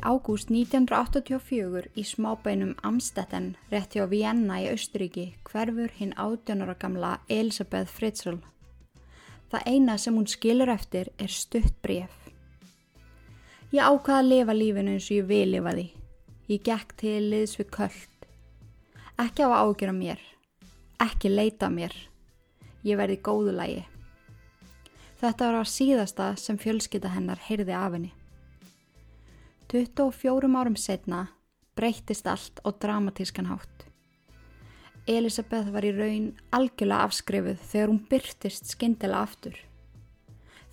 Ágúst 1984 í smábænum Amstetten rétti á Vienna í Austuríki hverfur hinn átjónara gamla Elisabeth Fritzl. Það eina sem hún skilur eftir er stutt bref. Ég ákvaða að lifa lífinu eins og ég vil lifa því. Ég gekk til liðs við köllt. Ekki á að ágjöra mér. Ekki leita mér. Ég verði góðu lægi. Þetta var á síðasta sem fjölskytta hennar heyrði af henni. 24 árum setna breyttist allt á dramatískan hátt. Elisabeth var í raun algjörlega afskrifuð þegar hún byrtist skindilega aftur.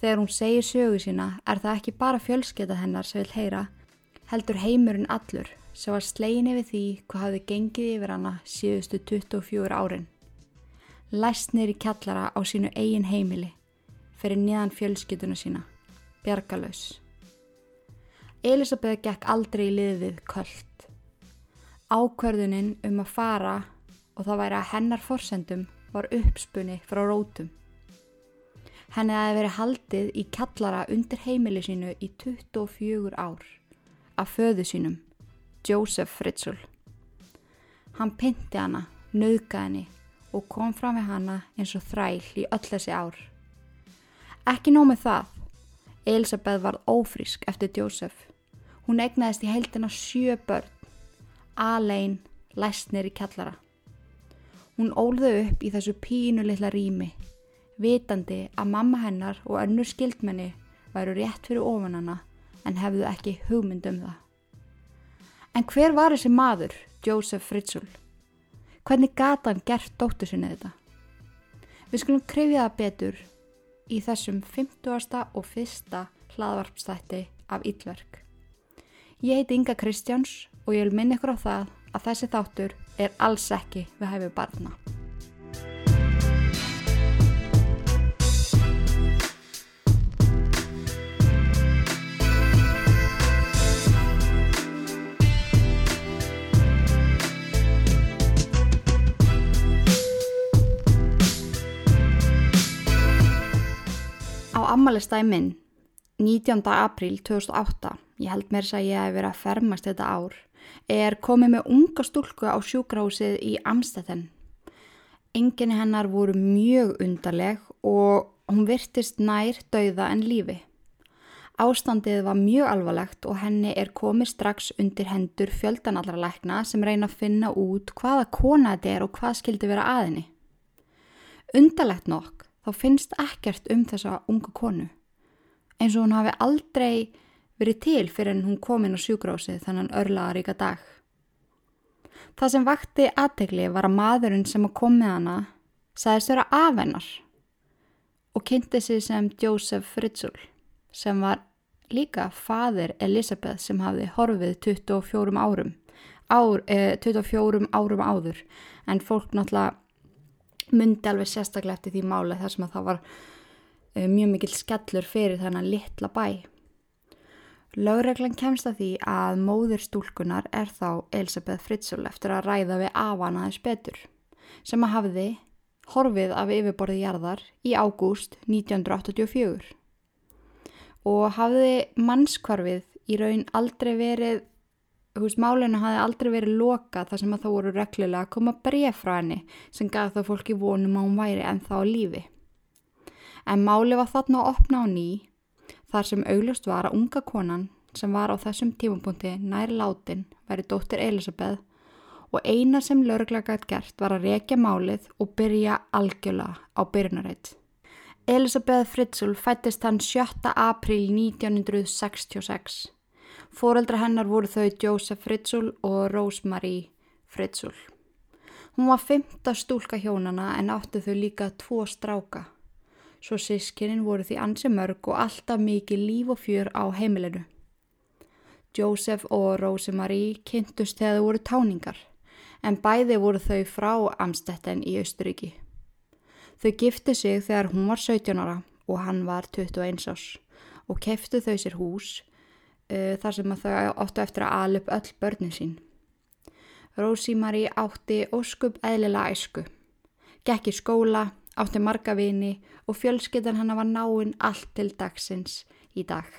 Þegar hún segir sögu sína er það ekki bara fjölskeita hennar sem vil heyra, heldur heimurinn allur sem var slegin yfir því hvað hafði gengið yfir hana síðustu 24 árin. Læstnir í kjallara á sínu eigin heimili fyrir niðan fjölskeituna sína, bjargalös. Elisabeth gekk aldrei í liðið kvöld. Ákverðuninn um að fara og það væri að hennar forsendum var uppspunni frá rótum. Henni aðeins verið haldið í kallara undir heimili sínu í 24 ár af föðu sínum, Joseph Fritzl. Hann pynti hana, nöðga henni og kom fram með hana eins og þræl í öll þessi ár. Ekki nómið það, Elisabeth var ófrísk eftir Joseph Hún egnaðist í heildina sjö börn, alein, læstnir í kjallara. Hún ólðu upp í þessu pínu litla rými, vitandi að mamma hennar og önnur skildmenni væru rétt fyrir ofanana en hefðu ekki hugmynd um það. En hver var þessi maður, Joseph Fritzl? Hvernig gata hann gert dóttu sinni þetta? Við skulum krifja það betur í þessum 50. og 1. hlaðvarpstætti af Íllverk. Ég heiti Inga Kristjáns og ég vil minna ykkur á það að þessi þáttur er alls ekki við hæfið barna. Á ammælistæði minn 19. apríl 2008 ég held mér að ég hef verið að fermast þetta ár, er komið með unga stúlku á sjúkrahúsið í Amstetten. Enginni hennar voru mjög undarleg og hún virtist nær dauða en lífi. Ástandið var mjög alvarlegt og henni er komið strax undir hendur fjöldanallra lækna sem reyna að finna út hvaða kona þetta er og hvað skildi vera aðinni. Undarlegt nokk þá finnst ekkert um þessa unga konu eins og hún hafi aldrei verið til fyrir en hún kom inn á sjúgrásið þannan örlaðaríka dag. Það sem vakti aðtegli var að maðurinn sem kom með hana sagðist vera afennar og kynnti sig sem Joseph Fritzl sem var líka fadir Elisabeth sem hafði horfið 24 árum, ár, eh, 24 árum áður en fólk náttúrulega myndi alveg sérstaklega eftir því máli þar sem að það var mjög mikil skellur fyrir þennan litla bæ. Lögreglan kemst að því að móðir stúlkunar er þá Elisabeth Fritzl eftir að ræða við afanaðis betur sem að hafiði horfið af yfirborði jarðar í ágúst 1984 og hafiði mannskvarfið í raun aldrei verið, veist málinu hafiði aldrei verið loka þar sem að þá voru reglulega að koma bref frá henni sem gaf þá fólki vonum að hún væri en þá lífi. En máli var þarna að opna á ný þar sem auglust var að unga konan sem var á þessum tímapunkti nær látin væri dóttir Elisabeth og eina sem laurugla gætt gert var að rekja málið og byrja algjörlega á byrjunareitt. Elisabeth Fritzl fættist hann 7. april 1966. Fóreldra hennar voru þau Joseph Fritzl og Rosemary Fritzl. Hún var fymta stúlka hjónana en áttu þau líka tvo stráka svo sískinin voru því ansi mörg og alltaf mikið líf og fjör á heimilinu. Joseph og Rosemarie kynntust þegar þau voru táningar, en bæði voru þau frá Amstetten í Austuríki. Þau gifti sig þegar hún var 17 ára og hann var 21 árs og keftu þau sér hús uh, þar sem þau áttu eftir að ala upp öll börnin sín. Rosemarie átti óskup eðlilega æsku, gekk í skóla, átti marga vini og fjölskyttan hann var náinn allt til dagsins í dag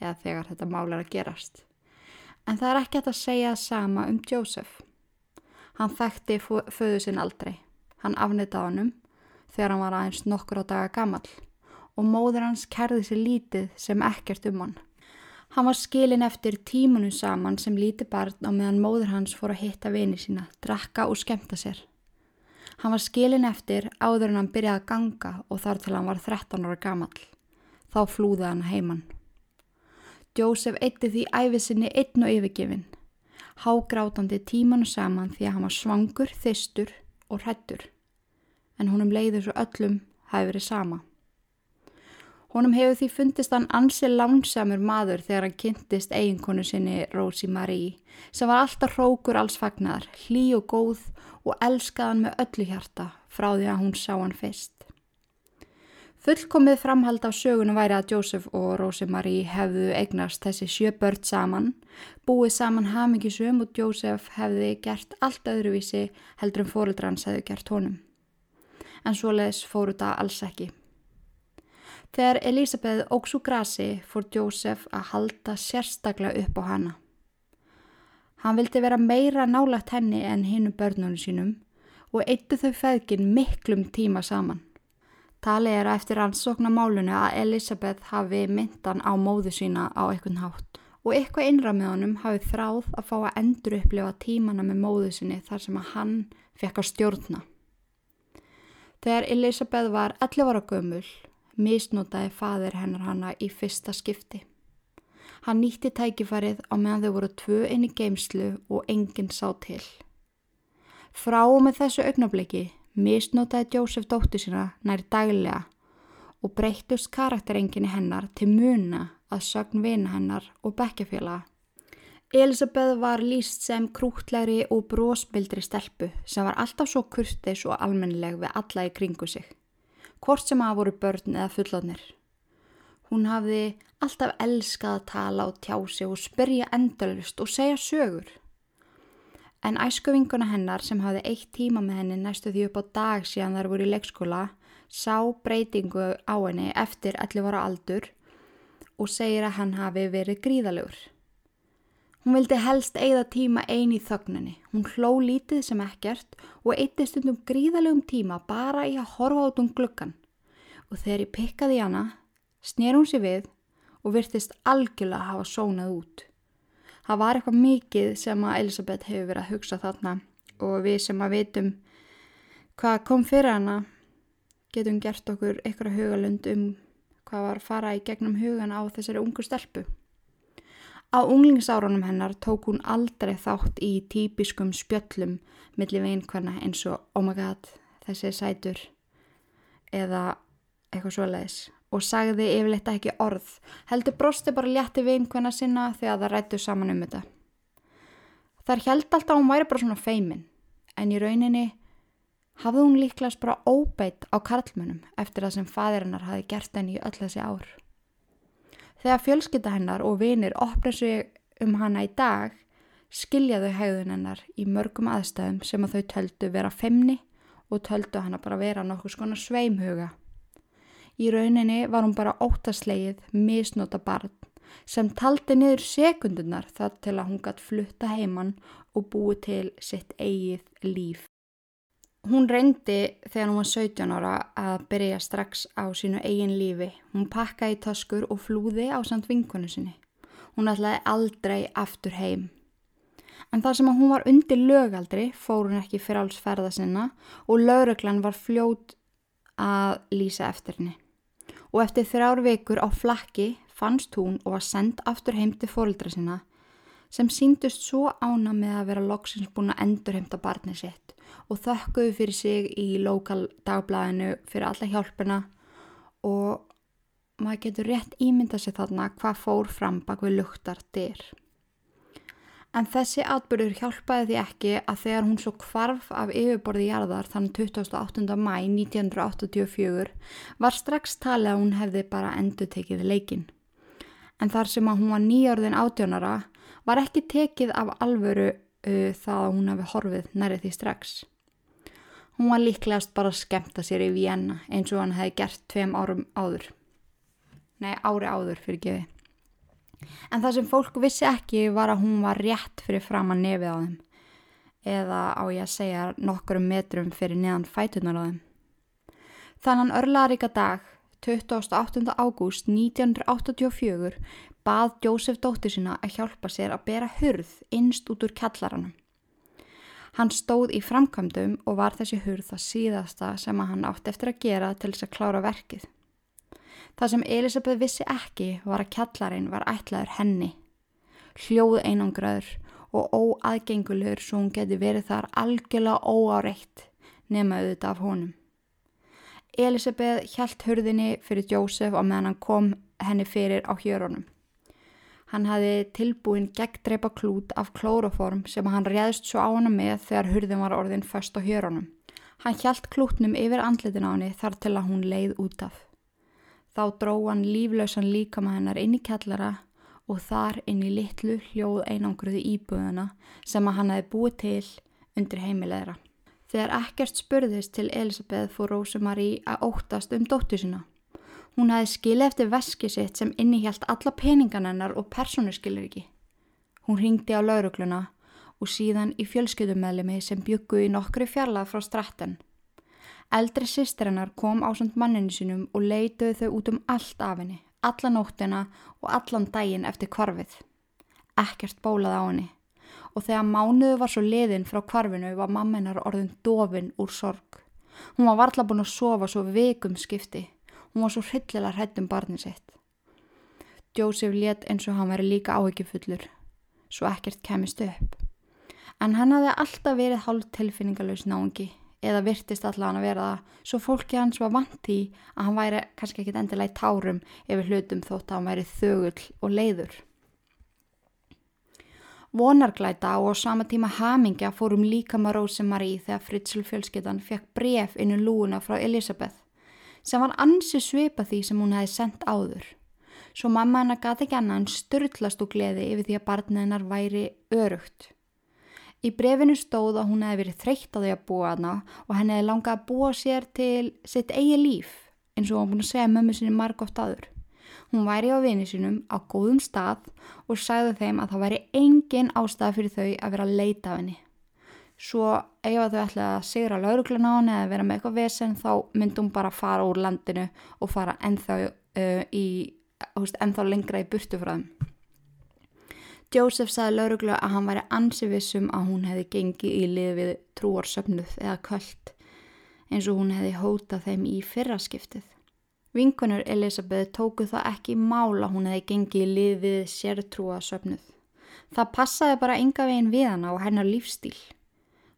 eða þegar þetta mál er að gerast. En það er ekki að segja sama um Joseph. Hann þekkti föðu sinn aldrei. Hann afnitaði honum þegar hann var aðeins nokkur á daga gammal og móður hans kerði sér lítið sem ekkert um hann. Hann var skilin eftir tímunum saman sem lítið barn á meðan móður hans fór að hitta vini sína, drakka og skemta sér. Hann var skilin eftir áður en hann byrjaði að ganga og þar til hann var 13 ára gamall. Þá flúði hann heimann. Jósef eitti því æfisinni einn og yfirgefin, hágrátandi tímanu saman því að hann var svangur, þystur og hrættur. En húnum leiði svo öllum hafi verið sama. Honum hefur því fundist hann ansi lánsamur maður þegar hann kynntist eiginkonu sinni Rósi Marí sem var alltaf hrókur alls fagnar, hlý og góð og elskaðan með öllu hjarta frá því að hún sá hann fyrst. Fullkomið framhald af sögunum væri að Jósef og Rósi Marí hefðu eignast þessi sjö börn saman, búið saman hamingisum og Jósef hefði gert allt öðruvísi heldur en fóruldrans hefðu gert honum. En svo leiðis fóru það alls ekki. Þegar Elisabeth óks úr grasi fór Jósef að halda sérstaklega upp á hana. Hann vildi vera meira nálagt henni en hinnu börnunum sínum og eittu þau feðgin miklum tíma saman. Talið er eftir ansókna málunu að Elisabeth hafi myndan á móðu sína á eitthvað hátt og eitthvað innra með honum hafi þráð að fá að endur upplifa tímana með móðu sinni þar sem að hann fekk að stjórna. Þegar Elisabeth var 11 ára gömul misnótaði fadir hennar hana í fyrsta skipti. Hann nýtti tækifarið á meðan þau voru tvö inn í geimslu og enginn sá til. Frá og með þessu augnabliki misnótaði Jósef dóttu sína nær daglega og breyttust karakterenginni hennar til muna að sögn vina hennar og bekkjafélaga. Elisabeth var líst sem krútlegri og brósmildri stelpu sem var alltaf svo kurtis og almennileg við alla í kringu sig hvort sem að voru börn eða fullotnir. Hún hafði alltaf elskað að tala og tjá sig og spyrja endalust og segja sögur. En æskuvinguna hennar sem hafði eitt tíma með henni næstu því upp á dag síðan þar voru í leikskóla sá breytingu á henni eftir 11 ára aldur og segir að hann hafi verið gríðalegur. Hún vildi helst eigða tíma eini í þögninni. Hún hló lítið sem ekkert og eitti stundum gríðalegum tíma bara í að horfa át um gluggan. Og þegar ég pikkaði hana, snér hún sér við og virtist algjörlega að hafa sónað út. Það var eitthvað mikið sem að Elisabeth hefur verið að hugsa þarna og við sem að vitum hvað kom fyrir hana getum gert okkur eitthvað hugalund um hvað var að fara í gegnum hugan á þessari ungu stelpu. Á unglingsárunum hennar tók hún aldrei þátt í típiskum spjöllum millir veinkvarna eins og oh my god, þessi er sætur eða eitthvað svoleiðis og sagði yfirleitt ekki orð, heldur brosti bara létti veinkvarna sinna þegar það rættu saman um þetta. Þar held alltaf að hún væri bara svona feimin, en í rauninni hafði hún líklegast bara óbeitt á karlmönum eftir það sem fadirinnar hafi gert henni í öll þessi ár. Þegar fjölskylda hennar og vinir opna sig um hana í dag, skilja þau hægðun hennar í mörgum aðstæðum sem að þau töldu vera femni og töldu hana bara vera nokkuð skona sveimhuga. Í rauninni var hún bara óttaslegið misnóta barn sem taldi niður sekundunar þar til að hún gætt flutta heimann og búið til sitt eigið líf. Hún reyndi þegar hún var 17 ára að byrja strax á sínu eigin lífi. Hún pakkaði taskur og flúði á samt vinkonu sinni. Hún ætlaði aldrei aftur heim. En þar sem hún var undir lögaldri fór hún ekki fyrir alls ferða sinna og lögreglan var fljót að lýsa eftir henni. Og eftir þrjár vekur á flakki fannst hún og var sendt aftur heim til fórildra sinna sem síndust svo ána með að vera loksins búin að endur heimta barnið sitt og þökkuðu fyrir sig í lokal dagblæðinu fyrir alla hjálpina og maður getur rétt ímynda sér þarna hvað fór fram bak við luktar dyr. En þessi atbyrður hjálpaði því ekki að þegar hún svo kvarf af yfirborði jarðar þann 28. mæ 1984 var strax talið að hún hefði bara endur tekið leikin. En þar sem að hún var nýjörðin átjónara var ekki tekið af alvöru það að hún hefði horfið nærið því strax. Hún var líklegast bara að skemta sér í Vienna eins og hann hefði gert tveim árum áður. Nei, ári áður fyrir gefi. En það sem fólk vissi ekki var að hún var rétt fyrir fram að nefið á þeim eða á ég að segja nokkurum metrum fyrir neðan fætunar á þeim. Þannan örlaríka dag, 28. ágúst 1984, bað Jósef dóttur sína að hjálpa sér að bera hurð innst út úr kjallaranum. Hann stóð í framkvæmdum og var þessi hurð það síðasta sem hann átti eftir að gera til þess að klára verkið. Það sem Elisabeth vissi ekki var að kjallarinn var ætlaður henni. Hljóð einangraður og óaðgengulegur svo hún geti verið þar algjörlega óáreitt nema auðvitað af honum. Elisabeth hjælt hurðinni fyrir Jósef og meðan hann kom henni fyrir á hjörunum. Hann hafi tilbúin gegndreipa klút af klóroform sem hann réðst svo á hana með þegar hurðin var orðin först á hjörunum. Hann hjælt klútnum yfir andlitin á henni þar til að hún leið út af. Þá dró hann líflausan líkama hennar inn í kellara og þar inn í litlu hljóð einangruði íbúðuna sem hann hefði búið til undir heimilegra. Þegar ekkert spurðist til Elisabeth fór Rósumari að óttast um dóttu sína. Hún hefði skilið eftir veski sitt sem innihjalt alla peningan hennar og persónu skilir ekki. Hún ringdi á laurugluna og síðan í fjölskyldumæðlimi sem byggu í nokkru fjarlað frá stratten. Eldri sýster hennar kom á samt manninu sínum og leituðu þau út um allt af henni alla nóttina og allan daginn eftir kvarfið. Ekkert bólað á henni og þegar mánuðu var svo liðin frá kvarfinu var mamminar orðin dofin úr sorg. Hún var varla búin að sofa svo vikum skipti. Hún var svo hryllilega hrættum barnið sitt. Jósef let eins og hann veri líka áhyggjufullur, svo ekkert kemist upp. En hann hafði alltaf verið hálf tilfinningalös náðungi eða virtist allavega að vera það svo fólki hans var vant í að hann væri kannski ekkit endilega í tárum yfir hlutum þótt að hann væri þögull og leiður. Vonarglæta og á sama tíma hamingja fórum líka maður Rósemarí þegar Fritzl fjölskyttan fekk bref inn í lúuna frá Elisabeth sem var ansi svipa því sem hún hefði sendt áður. Svo mamma hennar gati ekki annan störtlast og gleði yfir því að barnið hennar væri örugt. Í brefinu stóð að hún hefði verið þreytt á því að búa hana og henni hefði langað að búa sér til sitt eigi líf eins og hún búin að segja mömmu sinni margótt aður. Hún væri á vini sinum á góðum stað og sagði þeim að það væri engin ástæða fyrir þau að vera að leita af henni. Svo ef þau ætlaði að sigra lauruglun á henni eða vera með eitthvað vesen þá myndi hún bara fara úr landinu og fara ennþá, uh, í, ennþá lengra í burtu frá þeim. Joseph saði lauruglu að hann væri ansivissum að hún hefði gengið í lið við trúarsöfnuð eða kvöld eins og hún hefði hótað þeim í fyrraskiptið. Vinkonur Elisabeth tóku það ekki mála hún hefði gengið í lið við sértrúarsöfnuð. Það passaði bara enga veginn við hana og hennar lífstíl.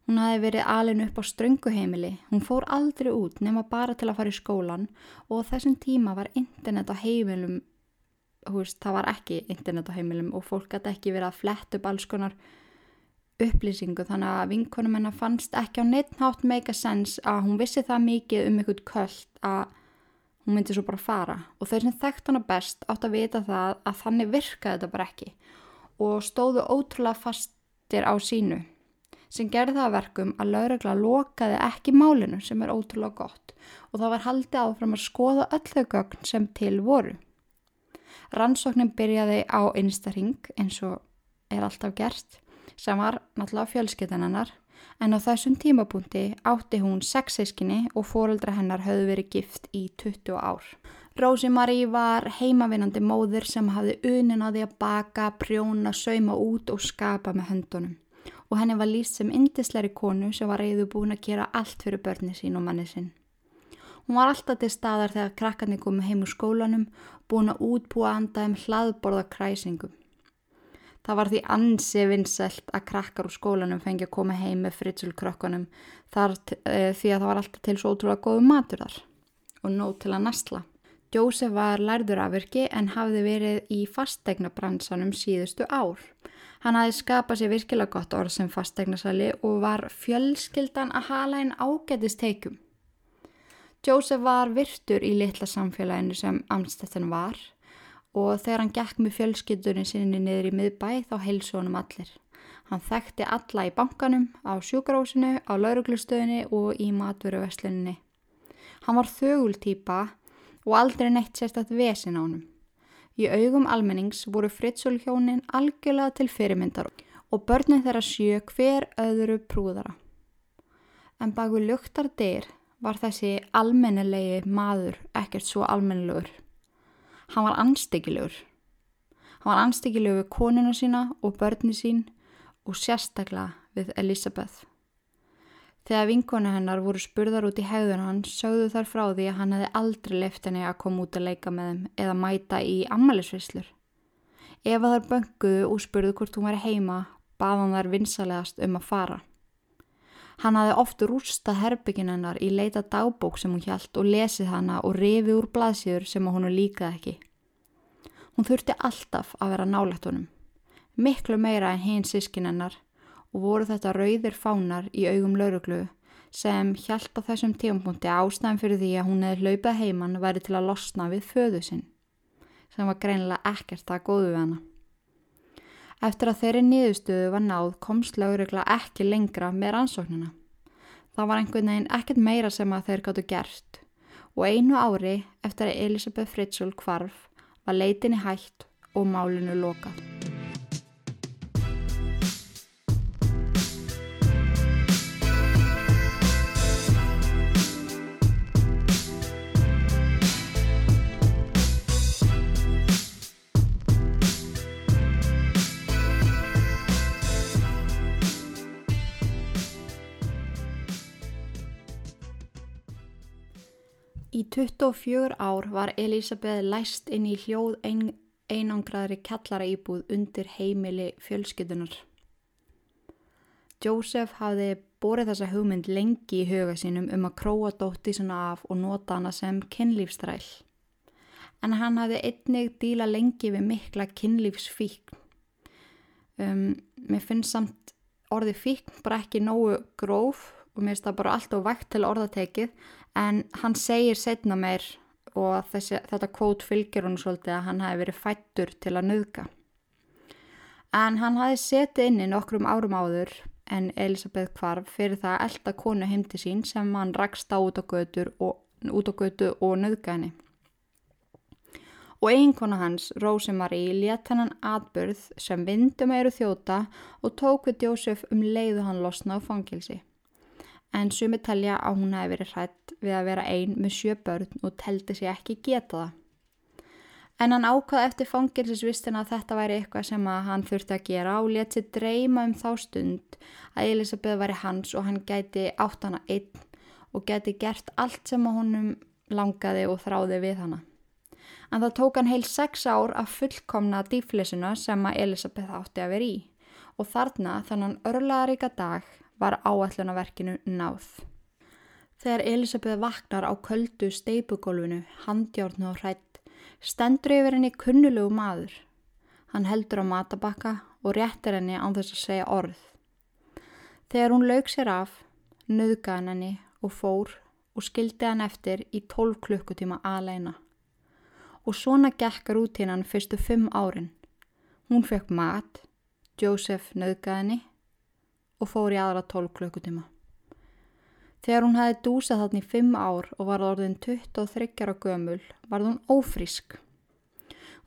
Hún hefði verið alin upp á strönguheimili, hún fór aldrei út nema bara til að fara í skólan og þessum tíma var internet á heimilum veist, það var ekki internet á heimilum og fólk gæti ekki verið að fletta upp alls konar upplýsingu. Þannig að vinkonum hennar fannst ekki á neittnátt make a sense að hún vissi það mikið um einhvern kvöld að hún myndi svo bara fara. Og þeir sem þekkt hana best átt að vita það að þannig virkaði þetta bara ekki. Og stóðu ótrúlega fastir á sínu sem gerði það verkum að laurugla lokaði ekki málinu sem er ótrúlega gott og það var haldið áfram að skoða öll þau gögn sem til voru. Rannsóknin byrjaði á einstaring eins og er alltaf gert sem var náttúrulega fjölskyttanennar en á þessum tímapunkti átti hún sexiskinni og fóreldra hennar höfðu verið gift í 20 ár. Rósimarí var heimavinandi móður sem hafði unin á því að baka, prjóna, sauma út og skapa með höndunum og henni var líst sem indisleiri konu sem var reyðu búin að gera allt fyrir börni sín og manni sinn. Hún var alltaf til staðar þegar krakkarnir komið heim úr skólanum, búin að útbúa andaðum hlaðborða kræsingum. Það var því ansi vinnselt að krakkar úr skólanum fengi að koma heim með fritsulkrökkunum þar e, því að það var alltaf til svo ótrúlega góðu matur þar og nóg til að nastla. Jósef var lærður afvirki en hafði verið í fastegna bransanum síðustu ár. Hann hafði skapað sér virkilega gott orð sem fastegnasali og var fjölskyldan að hala einn ágætisteikum. Jósef var virtur í litla samfélaginu sem Amstetten var og þegar hann gekk með fjölskyldurinn sinni niður í miðbæ þá heilsu honum allir. Hann þekkti alla í bankanum, á sjúkarósinu, á lauruglustöðinni og í maturuvesluninni. Hann var þögultýpa og aldrei neitt sérstatt vesin á honum. Í augum almennings voru Fritzl hjónin algjörlega til fyrirmyndar og börnin þeirra sjö hver öðru prúðara. En baku luktar dyr var þessi almennilegi maður ekkert svo almennilegur. Hann var anstíkilegur. Hann var anstíkilegur við konuna sína og börni sín og sérstaklega við Elisabeth. Þegar vinkona hennar voru spurðar út í hegðun hans sögðu þar frá því að hann hefði aldrei leift henni að koma út að leika með þeim eða mæta í ammælisvislur. Ef að þar bönguðu og spurðu hvort hún væri heima, bað hann þar vinsalegast um að fara. Hann hafði oft rústað herbyggin hennar í leita dagbók sem hún hjælt og lesið hana og rifið úr blaðsíður sem hún líkaði ekki. Hún þurfti alltaf að vera nálægt honum. Miklu meira en hinn sískin hennar og voru þetta rauðir fánar í augum lauruglu sem hjælt á þessum tífampunkti ástæðan fyrir því að hún hefði hlaupað heimann væri til að losna við föðu sinn sem var greinilega ekkert að góðu við hana. Eftir að þeirri nýðustöðu var náð komst laurugla ekki lengra með rannsóknina. Það var einhvern veginn ekkert meira sem að þeir gáttu gert og einu ári eftir að Elisabeth Fritzl kvarf var leitinni hægt og málinu lokað. 24 ár var Elisabeth læst inn í hljóð ein, einangraðri kallara íbúð undir heimili fjölskytunar. Joseph hafði borið þessa hugmynd lengi í huga sínum um að króa dótti svona af og nota hana sem kynlífstræl. En hann hafði einnig díla lengi við mikla kynlífsfíkn. Um, mér finnst samt orði fíkn bara ekki nógu gróf og mér finnst það bara allt og vægt til orðatekið en hann segir setna meir og þessi, þetta kvót fylgir hún svolítið að hann hafi verið fættur til að nöðka. En hann hafi setið inn í nokkrum árum áður en Elisabeth kvarf fyrir það að elda konu heimti sín sem hann rakst á út á götu og, og nöðka henni. Og eiginkona hans, Rósemarí, let hennan atbyrð sem vindum eiru þjóta og tók við Jósef um leiðu hann losna á fangilsi en sumi telja að hún hefði verið hrætt við að vera einn með sjö börn og teldi sér ekki geta það. En hann ákvaði eftir fangilsisvistina að þetta væri eitthvað sem hann þurfti að gera og let sér dreyma um þá stund að Elisabeth væri hans og hann gæti átt hana einn og gæti gert allt sem honum langaði og þráði við hana. En það tók hann heil sex ár að fullkomna dýflisuna sem að Elisabeth átti að vera í og þarna þannan örlaðaríka dag var áallunaverkinu náð. Þegar Elisabeth vaknar á köldu steipugólfinu, handjárnu og hrætt, stendur yfir henni kunnulegu maður. Hann heldur á matabakka og réttir henni án þess að segja orð. Þegar hún laug sér af, nöðgaði henni og fór og skildi hann eftir í 12 klukkutíma aðleina. Og svona gekkar út hinn hann fyrstu fimm árin. Hún fekk mat, Joseph nöðgaði henni og fór í aðra 12 klukkutíma. Þegar hún hafi dúsað þarna í 5 ár og var orðin 23 ára gömul var hún ófrísk.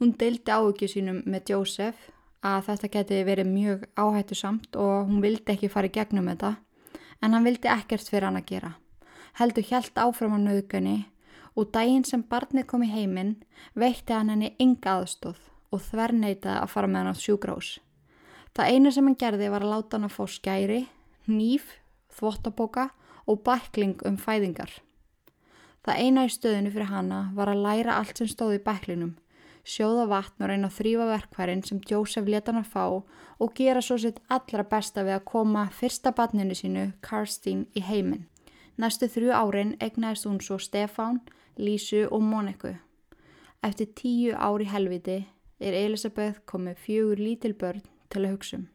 Hún deildi ávikið sínum með Jósef að þetta geti verið mjög áhættu samt og hún vildi ekki fara í gegnum þetta en hann vildi ekkert fyrir hann að gera. Heldur hjælt áfram á nöðgunni og daginn sem barnið kom í heiminn veitti hann henni ynga aðstóð og þverneitaði að fara með hann á sjúgrós. Það eina sem hann gerði var að láta hann að fá skæri, nýf, þvottaboka og bækling um fæðingar. Það eina í stöðinu fyrir hanna var að læra allt sem stóði í bæklinum, sjóða vatn og reyna að þrýfa verkværin sem Jósef leta hann að fá og gera svo sitt allra besta við að koma fyrsta batninu sínu, Karstín, í heiminn. Næstu þrjú árin egnaðist hún svo Stefán, Lísu og Móniku. Eftir tíu ári helviti er Elisabeth komið fjögur lítil börn til að hugsa um.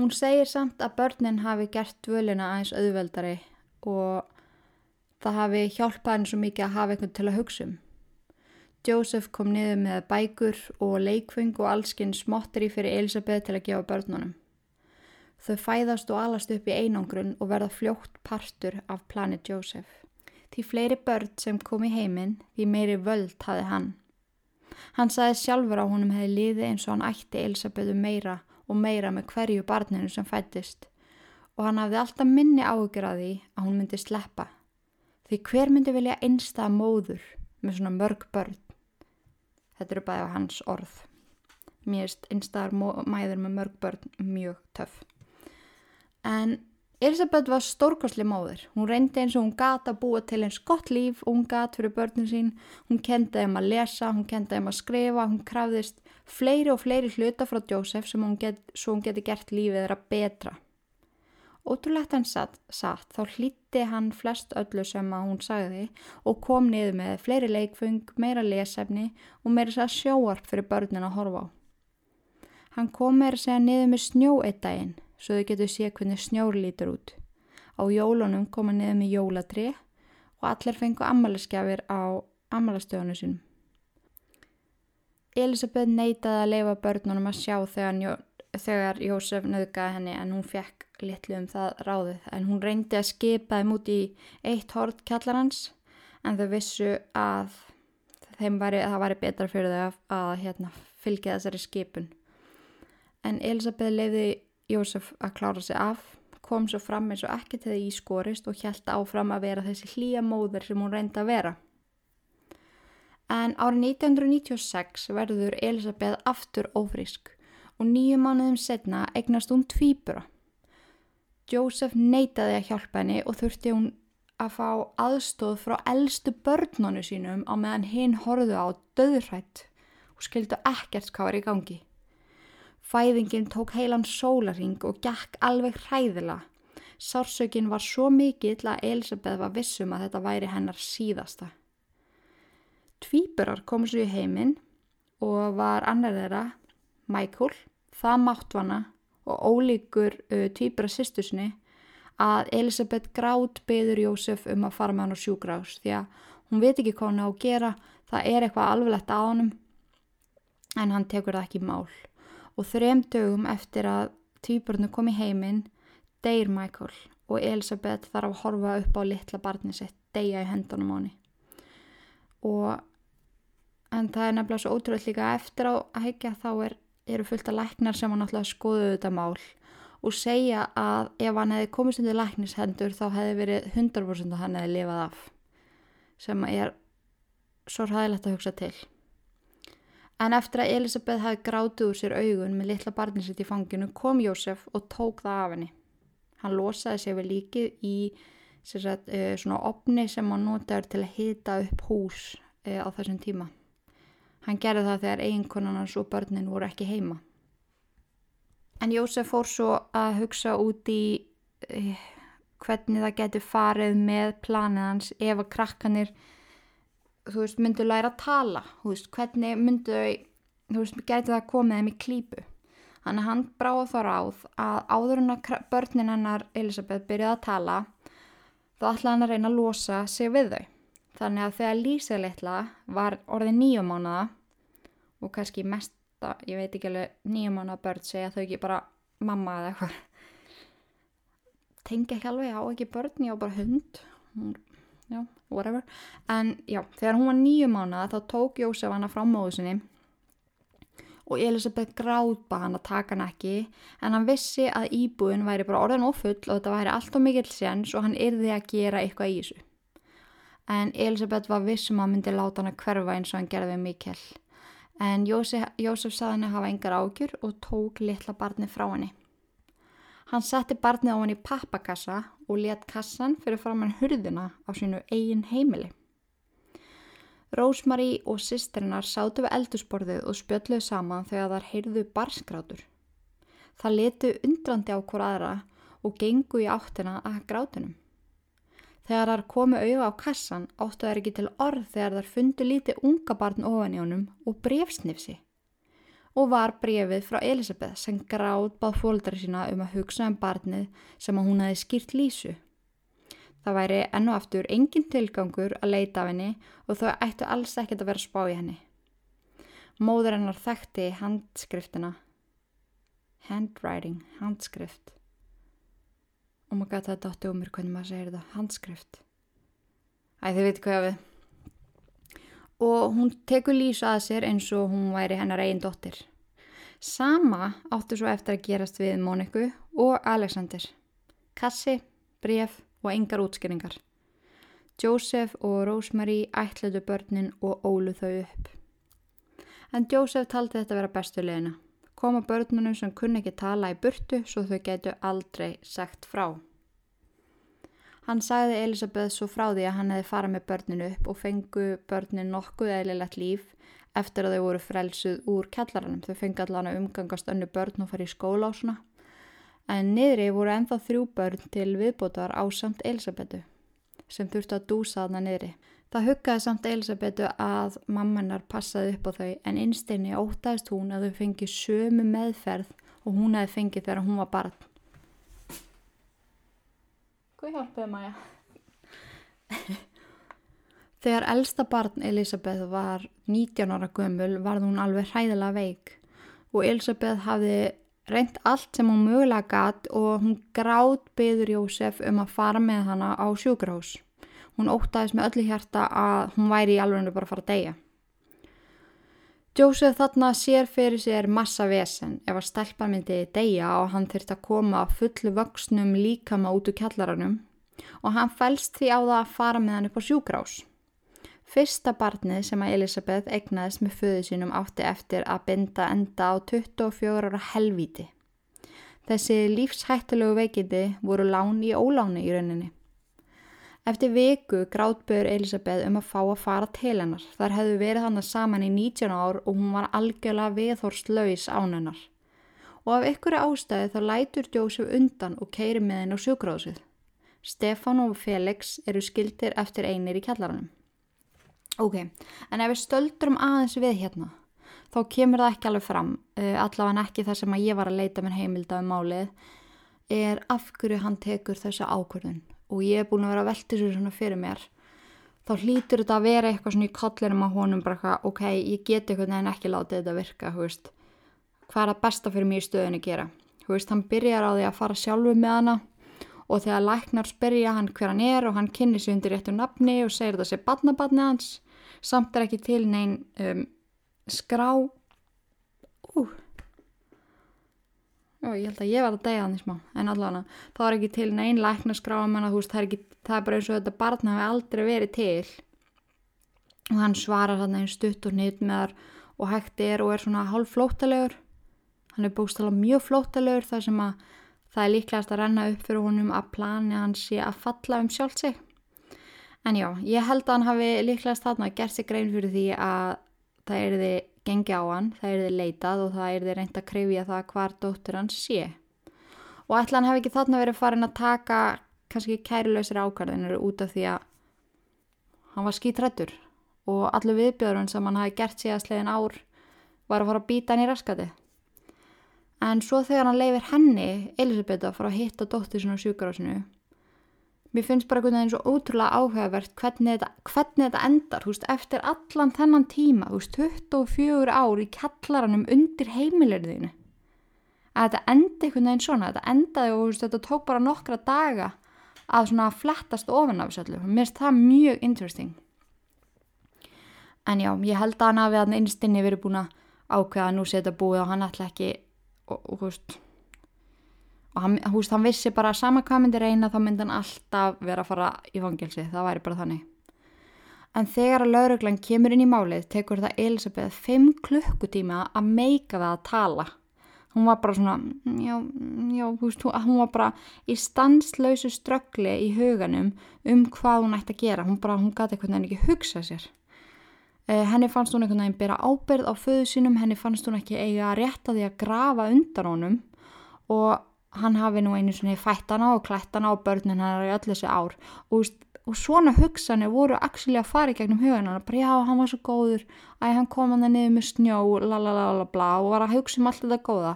Hún segir samt að börnin hafi gert dvölina aðeins auðveldari og það hafi hjálpað henni svo mikið að hafa einhvern til að hugsa um. Joseph kom niður með bækur og leikfeng og allskinn smottir í fyrir Elisabeth til að gefa börnunum. Þau fæðast og alast upp í einangrun og verða fljótt partur af planið Joseph. Því fleiri börn sem kom í heiminn, því meiri völd hafi hann. Hann saði sjálfur á honum hefði liði eins og hann ætti Elisabetu meira og meira með hverju barninu sem fættist og hann hafði alltaf minni áhugjur að því að hún myndi sleppa. Því hver myndi vilja einstað móður með svona mörg börn? Þetta eru bæðið á hans orð. Mér erst einstaðar mæður með mörg börn mjög töff. En Elisabeth var stórkosli móður. Hún reyndi eins og hún gata að búa til eins gott líf og hún gat fyrir börnum sín. Hún kendi þeim að lesa, hún kendi þeim að skrifa, hún krafðist fleiri og fleiri hluta frá Jósef sem hún get, hún geti gert lífið þeirra betra. Ótrúlegt hann satt, satt, þá hlýtti hann flest öllu sem að hún sagði og kom niður með fleiri leikfung, meira lesefni og meira sér sjóarp fyrir börnin að horfa á. Hann kom meira sér niður með snjó eitt daginn svo þau getur sé hvernig snjór lítur út. Á jólunum koma niður með jólatri og allir fengu ammaliðskjafir á ammalastöðunu sinum. Elisabeth neytaði að leifa börnunum að sjá þegar, þegar Jósef nöðgaði henni en hún fekk litlu um það ráðið en hún reyndi að skipa þeim út í eitt hort kjallarhans en þau vissu að væri, það væri betra fyrir þau að, að hérna, fylgja þessari skipun. En Elisabeth leiði Jósef að klára sig af, kom svo fram eins og ekki til það í skorist og hjælt áfram að vera þessi hlýja móður sem hún reyndi að vera. En árið 1996 verður Elisabeth aftur ófrísk og nýju mánuðum setna eignast hún tvýbura. Jósef neytaði að hjálpa henni og þurfti hún að fá aðstóð frá eldstu börnunu sínum á meðan hinn horðu á döðrætt og skildu ekkert hvað var í gangi. Fæðingin tók heilan sólaring og gekk alveg hræðila. Sársökin var svo mikill að Elisabeth var vissum að þetta væri hennar síðasta. Tvíburar kom svo í heiminn og var annar þeirra, Michael, það máttvana og ólíkur uh, tvíbura sýstusni að Elisabeth grátt beður Jósef um að fara með hann á sjúgrás því að hún veit ekki hvað hann á að gera, það er eitthvað alveglegt á honum en hann tekur það ekki mál og þrem dögum eftir að týpurnu kom í heiminn deyr Michael og Elisabeth þarf að horfa upp á litla barni sitt deyja í hendunum á henni. Og en það er nefnilega svo ótrúlega líka eftir að hekja þá er, eru fullt af læknar sem hann alltaf skoðuðu þetta mál og segja að ef hann hefði komist undir læknishendur þá hefði verið 100% að hann hefði lifað af sem er svo ræðilegt að hugsa til En eftir að Elisabeth hafi grátið úr sér augun með litla barninsitt í fanginu kom Jósef og tók það af henni. Hann losaði sér við líkið í sagt, uh, svona opni sem hann notaður til að hita upp hús uh, á þessum tíma. Hann gerði það þegar eiginkonarnas og börnin voru ekki heima. En Jósef fór svo að hugsa út í uh, hvernig það getur farið með planið hans ef að krakkanir þú veist, myndu læra að tala, þú veist, hvernig myndu þú veist, gæti það komið þeim í klípu. Þannig hann bráði þá ráð að áður en að börnin hennar Elisabeth byrjaði að tala þá ætlaði hann að reyna að losa sig við þau. Þannig að þegar Lísa litla var orðið nýjum mánuða og kannski mesta, ég veit ekki alveg nýjum mánuða börn segja þau ekki bara mamma eða eitthvað. Tengi ekki alveg á ekki börn, ég á bara hund. Hún já, whatever. En já, þegar hún var nýju mánuða þá tók Jósef hana frá móðu sinni og Elisabeth gráðba hann að taka hann ekki en hann vissi að íbúin væri bara orðin ofull og þetta væri allt og mikill séns og hann yrði að gera eitthvað í þessu. En Elisabeth var vissum að myndi láta hann að hverfa eins og hann gerði mikil en Jósef, Jósef saði hann að hafa engar ágjur og tók litla barni frá henni Hann setti barnið á hann í pappakassa og let kassan fyrir fram hann hurðina á sínu eigin heimili. Rósmarí og sýstrinnar sátu við eldusborðið og spjöldluðu saman þegar þar heyrðu barskrátur. Það letu undrandi á hver aðra og gengu í áttina að grátunum. Þegar þar komu auða á kassan áttu þær ekki til orð þegar þar fundu lítið unga barn ofan í honum og brefsnifsi og var brefið frá Elisabeth sem gráð báð fólkdari sína um að hugsa um barnið sem að hún hefði skýrt lísu. Það væri ennu aftur engin tilgangur að leita af henni og þau ættu alls ekkert að vera spá í henni. Móður hennar þekkti handskriftina. Handwriting, handskrift. Og maður gæti að þetta átti um mér hvernig maður segir þetta, handskrift. Æ, þið veitir hvað við. Og hún tekur Lísu að sér eins og hún væri hennar eigin dóttir. Sama áttu svo eftir að gerast við Móniku og Alexander. Kassi, bref og engar útskýringar. Joseph og Rosemary ætluðu börnin og ólu þau upp. En Joseph taldi þetta vera bestu leina. Koma börnunum sem kunni ekki tala í burtu svo þau getu aldrei sagt frá. Hann sagði Elisabeth svo frá því að hann hefði farað með börninu upp og fengu börnin nokkuð eðlilegt líf eftir að þau voru frelsuð úr kjallaranum. Þau fengi allan að umgangast önnu börn og fara í skóla á svona. En niðri voru enþá þrjú börn til viðbótar á samt Elisabetu sem þurfti að dúsa þarna niðri. Það huggaði samt Elisabetu að mammanar passaði upp á þau en innsteinni ótaðist hún að þau fengi sömu meðferð og hún hefði fengið þegar hún var barn. Hvað hjálpaði Maja? Þegar elsta barn Elisabeth var 19 ára gömul varð hún alveg hræðilega veik og Elisabeth hafði reynd allt sem hún mögulega gatt og hún grátt byður Jósef um að fara með hana á sjúkrahús. Hún ótaðist með öllu hjarta að hún væri í alveg bara að fara að deyja. Jósef þarna sér fyrir sér massa vesen ef að stelpan myndi deyja og hann þurft að koma fullu vöxnum líkama út úr kjallaranum og hann fælst því á það að fara með hann upp á sjúkrás. Fyrsta barnið sem að Elisabeth egnaðist með föðu sínum átti eftir að binda enda á 24 ára helvíti. Þessi lífshættilegu veikindi voru lán í óláni í rauninni. Eftir viku grátböður Elisabeth um að fá að fara til hennar. Þar hefðu verið hann saman í 19 ár og hún var algjörlega viðhorslaus án hennar. Og af ykkur ástæði þá lætur Jósef undan og keiri með henn á sjúkráðsið. Stefán og Felix eru skildir eftir einir í kjallaranum. Ok, en ef við stöldrum aðeins við hérna, þá kemur það ekki alveg fram, uh, allavega ekki það sem að ég var að leita minn heimilda um málið, er af hverju hann tekur þessa ákvörðun og ég er búin að vera að velta þessu svona fyrir mér. Þá hlýtur þetta að vera eitthvað svona í kollinum á honum bara eitthvað, ok, ég get eitthvað en ekki láta þetta virka, hú veist, hvað er að besta fyrir mér í stöðinu að gera? Hú veist, hann byrjar á því að fara sjálfu með hana og þegar læknar spyrja hann hver hann er og hann kynni sig undir réttu nafni og segir þetta sé badnabadni hans, samt er ekki til neyn um, skrá ú Ó, ég held að ég var að degja þannig smá en allavega þá er ekki til neyn lækna skrá menn að þú veist það er, ekki, það er bara eins og þetta barn hafi aldrei verið til. Og hann svarar hann einn stutt og nýtt með þar og hægt er og er svona hálf flótalegur hann er bústala mjög flótalegur þar sem að það er líklegast að renna upp fyrir honum að plani hann sé að falla um sjálf sig. En já, ég held að hann hafi líklegast þarna gert sig grein fyrir því að það er þið gengi á hann, það er þið leitað og það er þið reynd að krifja það hvar dóttur hans sé. Og ætla hann hafi ekki þarna verið farin að taka kannski kærileysir ákvarðinir út af því að hann var skítrættur og allir viðbjörðun sem hann hafi gert síðastlegin ár var að fara að býta hann í raskati. En svo þegar hann leifir henni, Elisabeth, að fara að hitta dóttur sinna á sjúkarásinu mér finnst bara einhvern veginn svo ótrúlega áhugavert hvernig þetta, hvernig þetta endar veist, eftir allan þennan tíma veist, 24 ár í kallaranum undir heimilirðinu. Að þetta endi einhvern veginn svona þetta endaði og veist, þetta tók bara nokkra daga að svona flettast ofan af þessu öllu. Mér finnst það mjög interesting. En já, ég held að hann hafi að einstinni verið búin að ákveða að nú setja búið og hann ætla ekki og, veist og hann, húst, hann vissi bara sama hvað myndi reyna þá myndi hann alltaf vera að fara í fangelsi, það væri bara þannig. En þegar að lauruglan kemur inn í málið tekur það Elisabeth 5 klukkutíma að meika það að tala. Hún var bara svona já, já, húst, hún var bara í stanslausu ströggli í huganum um hvað hún ætti að gera. Hún bara, hún gæti einhvern veginn ekki hugsa sér. Uh, henni fannst hún einhvern veginn bera ábyrð á föðu sínum, henni fannst hún ekki eiga að rétta því að grafa undan honum. Og hann hafi nú einu svona fættana og klættana og börnin hann er í öll þessi ár. Og, og svona hugsanir voru actually að fara í gegnum hugan hann bara já hann var svo góður. Að hann kom hann niður með snjó lalalala og var að hugsa um allt þetta góða.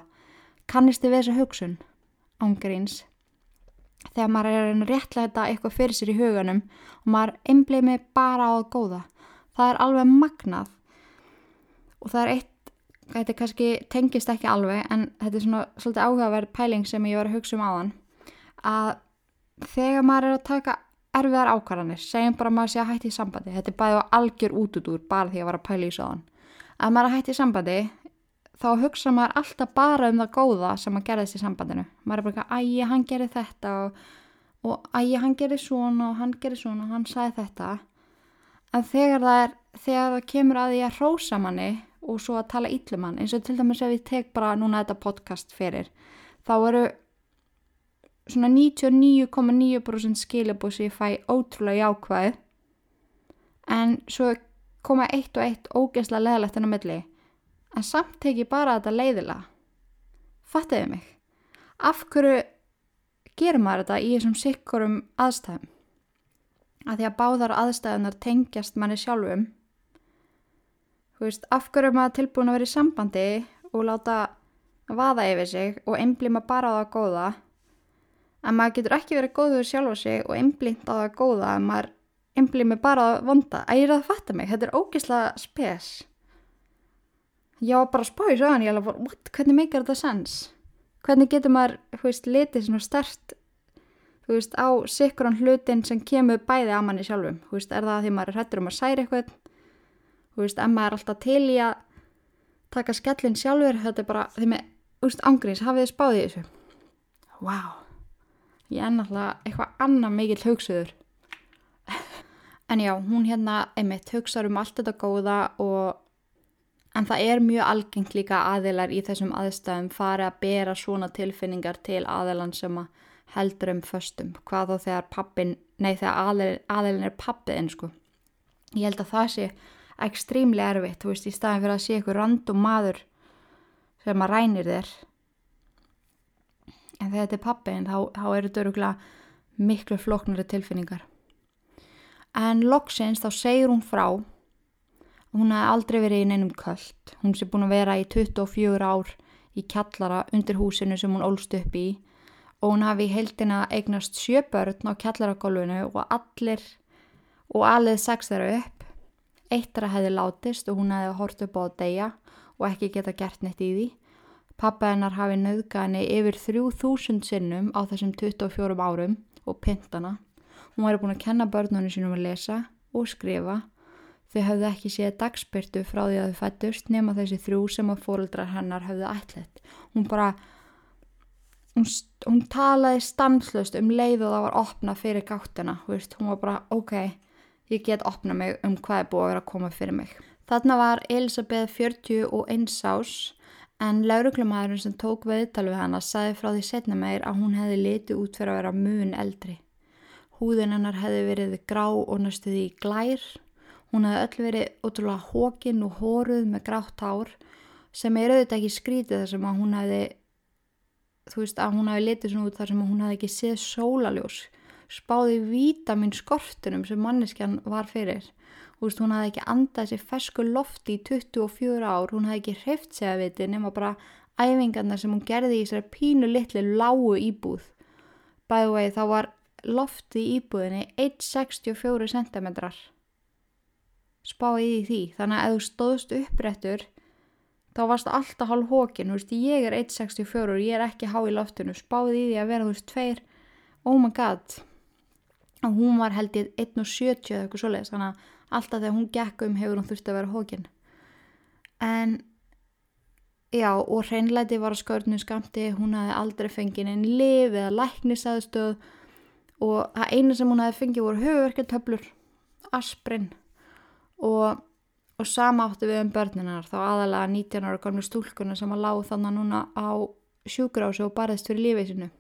Kannist þið við þessa hugsun? Ángríns þegar maður er að réttlega þetta eitthvað fyrir sér í huganum og maður einblið með bara á það góða. Það er alveg magnað. Og það er eitt þetta kannski tengist ekki alveg en þetta er svona svolítið áhugaverð pæling sem ég var að hugsa um áðan að þegar maður er að taka erfiðar ákvarðanir, segjum bara að maður sé að hætti í sambandi, þetta er bæðið á algjör út út úr bara því að vara að pæla í sáðan. Að maður að hætti í sambandi, þá hugsa maður alltaf bara um það góða sem að gerðist í sambandinu. Maður er bara að ægi, hann gerir þetta og, ægi, hann gerir svona og hann gerir svona og hann sagði þetta. En þegar það, er, þegar það kemur að því að og svo að tala ítlumann, eins og til dæmis ef ég tek bara núna þetta podcast fyrir, þá eru svona 99,9% skilabóð sem ég fæ ótrúlega jákvæð. En svo koma eitt og eitt ógeðslega leðalegt enn á milli. En samt teki bara þetta leiðila fattiði mig? Af hverju gerir maður þetta í þessum sikkurum aðstæðum? Að því að báðar aðstæðunar tengjast manni sjálfum þú veist, af hverju er maður tilbúin að vera í sambandi og láta vaða yfir sig og einblíma bara á það góða? En maður getur ekki verið góður sjálf á sig og einblínt á það góða en maður einblími bara á vonda. Að er að fatta mig, þetta er ógislega spes. Ég var bara að spá í hann, ég alveg, what, hvernig meikar þetta sens? Hvernig getur maður, þú veist, litið svona stert þú veist, á sikkuran hlutin sem kemur bæði að manni sjálfum, þú veist, er það því maður er hættur um að særi eitthvað þú veist, maður er alltaf til í að taka skellin sjálfur, þetta er bara því með, þú veist, ángríns, hafið þið spáðið þessu? Wow ég er náttúrulega eitthvað annað mikill hugsuður. En já, hún hérna einmitt hugsaður um allt þetta góða og en það er mjög algengt líka aðilar í þessum aðstæðum fari að bera svona tilfinningar til aðilan sem að heldur um föstum, hvað þó þegar pappin, nei þegar aðilin er pappiðin sko. Ég held að það sé ekstrímlega erfitt, þú veist, í staðin fyrir að sé ykkur randum maður sem að rænir þér. En þegar þetta er pappiðin, þá, þá eru þetta öruglega miklu floknari tilfinningar. En loksins þá segir hún frá Hún hafði aldrei verið í neinum kvöld. Hún sé búin að vera í 24 ár í kjallara undir húsinu sem hún ólst upp í og hún hafi í heildina eignast sjö börn á kjallaragólfinu og allir og allir sex þeirra upp. Eittra hefði látist og hún hefði hort upp á að deyja og ekki geta gert neitt í því. Pappa hennar hafi nöðgani yfir 3000 sinnum á þessum 24 árum og pintana. Hún væri búin að kenna börnunum sínum að lesa og skrifa Þau hafði ekki séð dagspyrtu frá því að þau fættust nema þessi þrjú sem að fóröldrar hennar hafði ætlet. Hún bara, hún, hún talaði stanslust um leið og það var opna fyrir gáttina, veist. hún var bara ok, ég get opna mig um hvað er búið að vera að koma fyrir mig. Þarna var Elisabeth 41 ás en lauruglumæðurinn sem tók viðtal við hana sagði frá því setna meir að hún hefði litið út fyrir að vera mun eldri. Húðin hennar hefði verið grá og næstuði í glær Hún hafði öll verið ótrúlega hókin og hóruð með grátt hár sem er auðvitað ekki skrítið þar sem að hún hefði, þú veist, að hún hefði litið svona út þar sem að hún hefði ekki séð sólaljós, spáði vítamin skortunum sem manneskjan var fyrir. Þú veist, hún hefði ekki andað sér fesku lofti í 24 ár, hún hefði ekki hreift segja viti nema bara æfingarna sem hún gerði í þessari pínu litli lágu íbúð. Bæðu vegi þá var lofti í íbúðinni 1,64 cm spáði í því. Þannig að ef þú stóðst upprættur þá varst alltaf hálf hókin veist, ég er 1.64 og ég er ekki há í loftinu. Spáði í því að vera þú veist tveir. Oh my god og hún var held ég 1.70 eða eitthvað svoleiðis þannig að alltaf þegar hún gekk um hefur hún þurfti að vera hókin en já og hreinleiti var að skörnum skamti hún hafði aldrei fengið einn liv eða læknisaðstöð og það eina sem hún hafði fengið voru höfverketöflur asprin og, og sama áttu við um börninar þá aðalega 19 ára komlu stúlkuna sem að lág þannig núna á sjúgrásu og barðist fyrir lífið sinu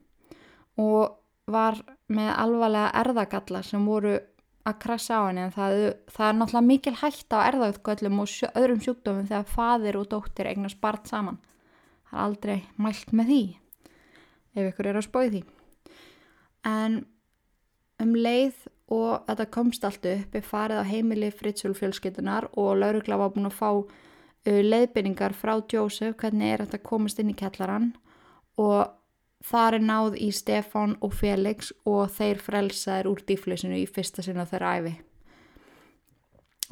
og var með alvarlega erðagalla sem voru að krasa á henni en það, það er náttúrulega mikil hægt á erðagallum og sjö, öðrum sjúkdómum þegar fadir og dóttir eignast barn saman. Það er aldrei mælt með því ef ykkur er að spói því. En um leið og þetta komst allt upp er farið á heimili fritsjólfjölskytunar og laurugla var búin að fá uh, leiðbyrningar frá Jósef hvernig er þetta komast inn í kellaran og þar er náð í Stefan og Felix og þeir frelsaðir úr dýflösinu í fyrsta sinna þeirra æfi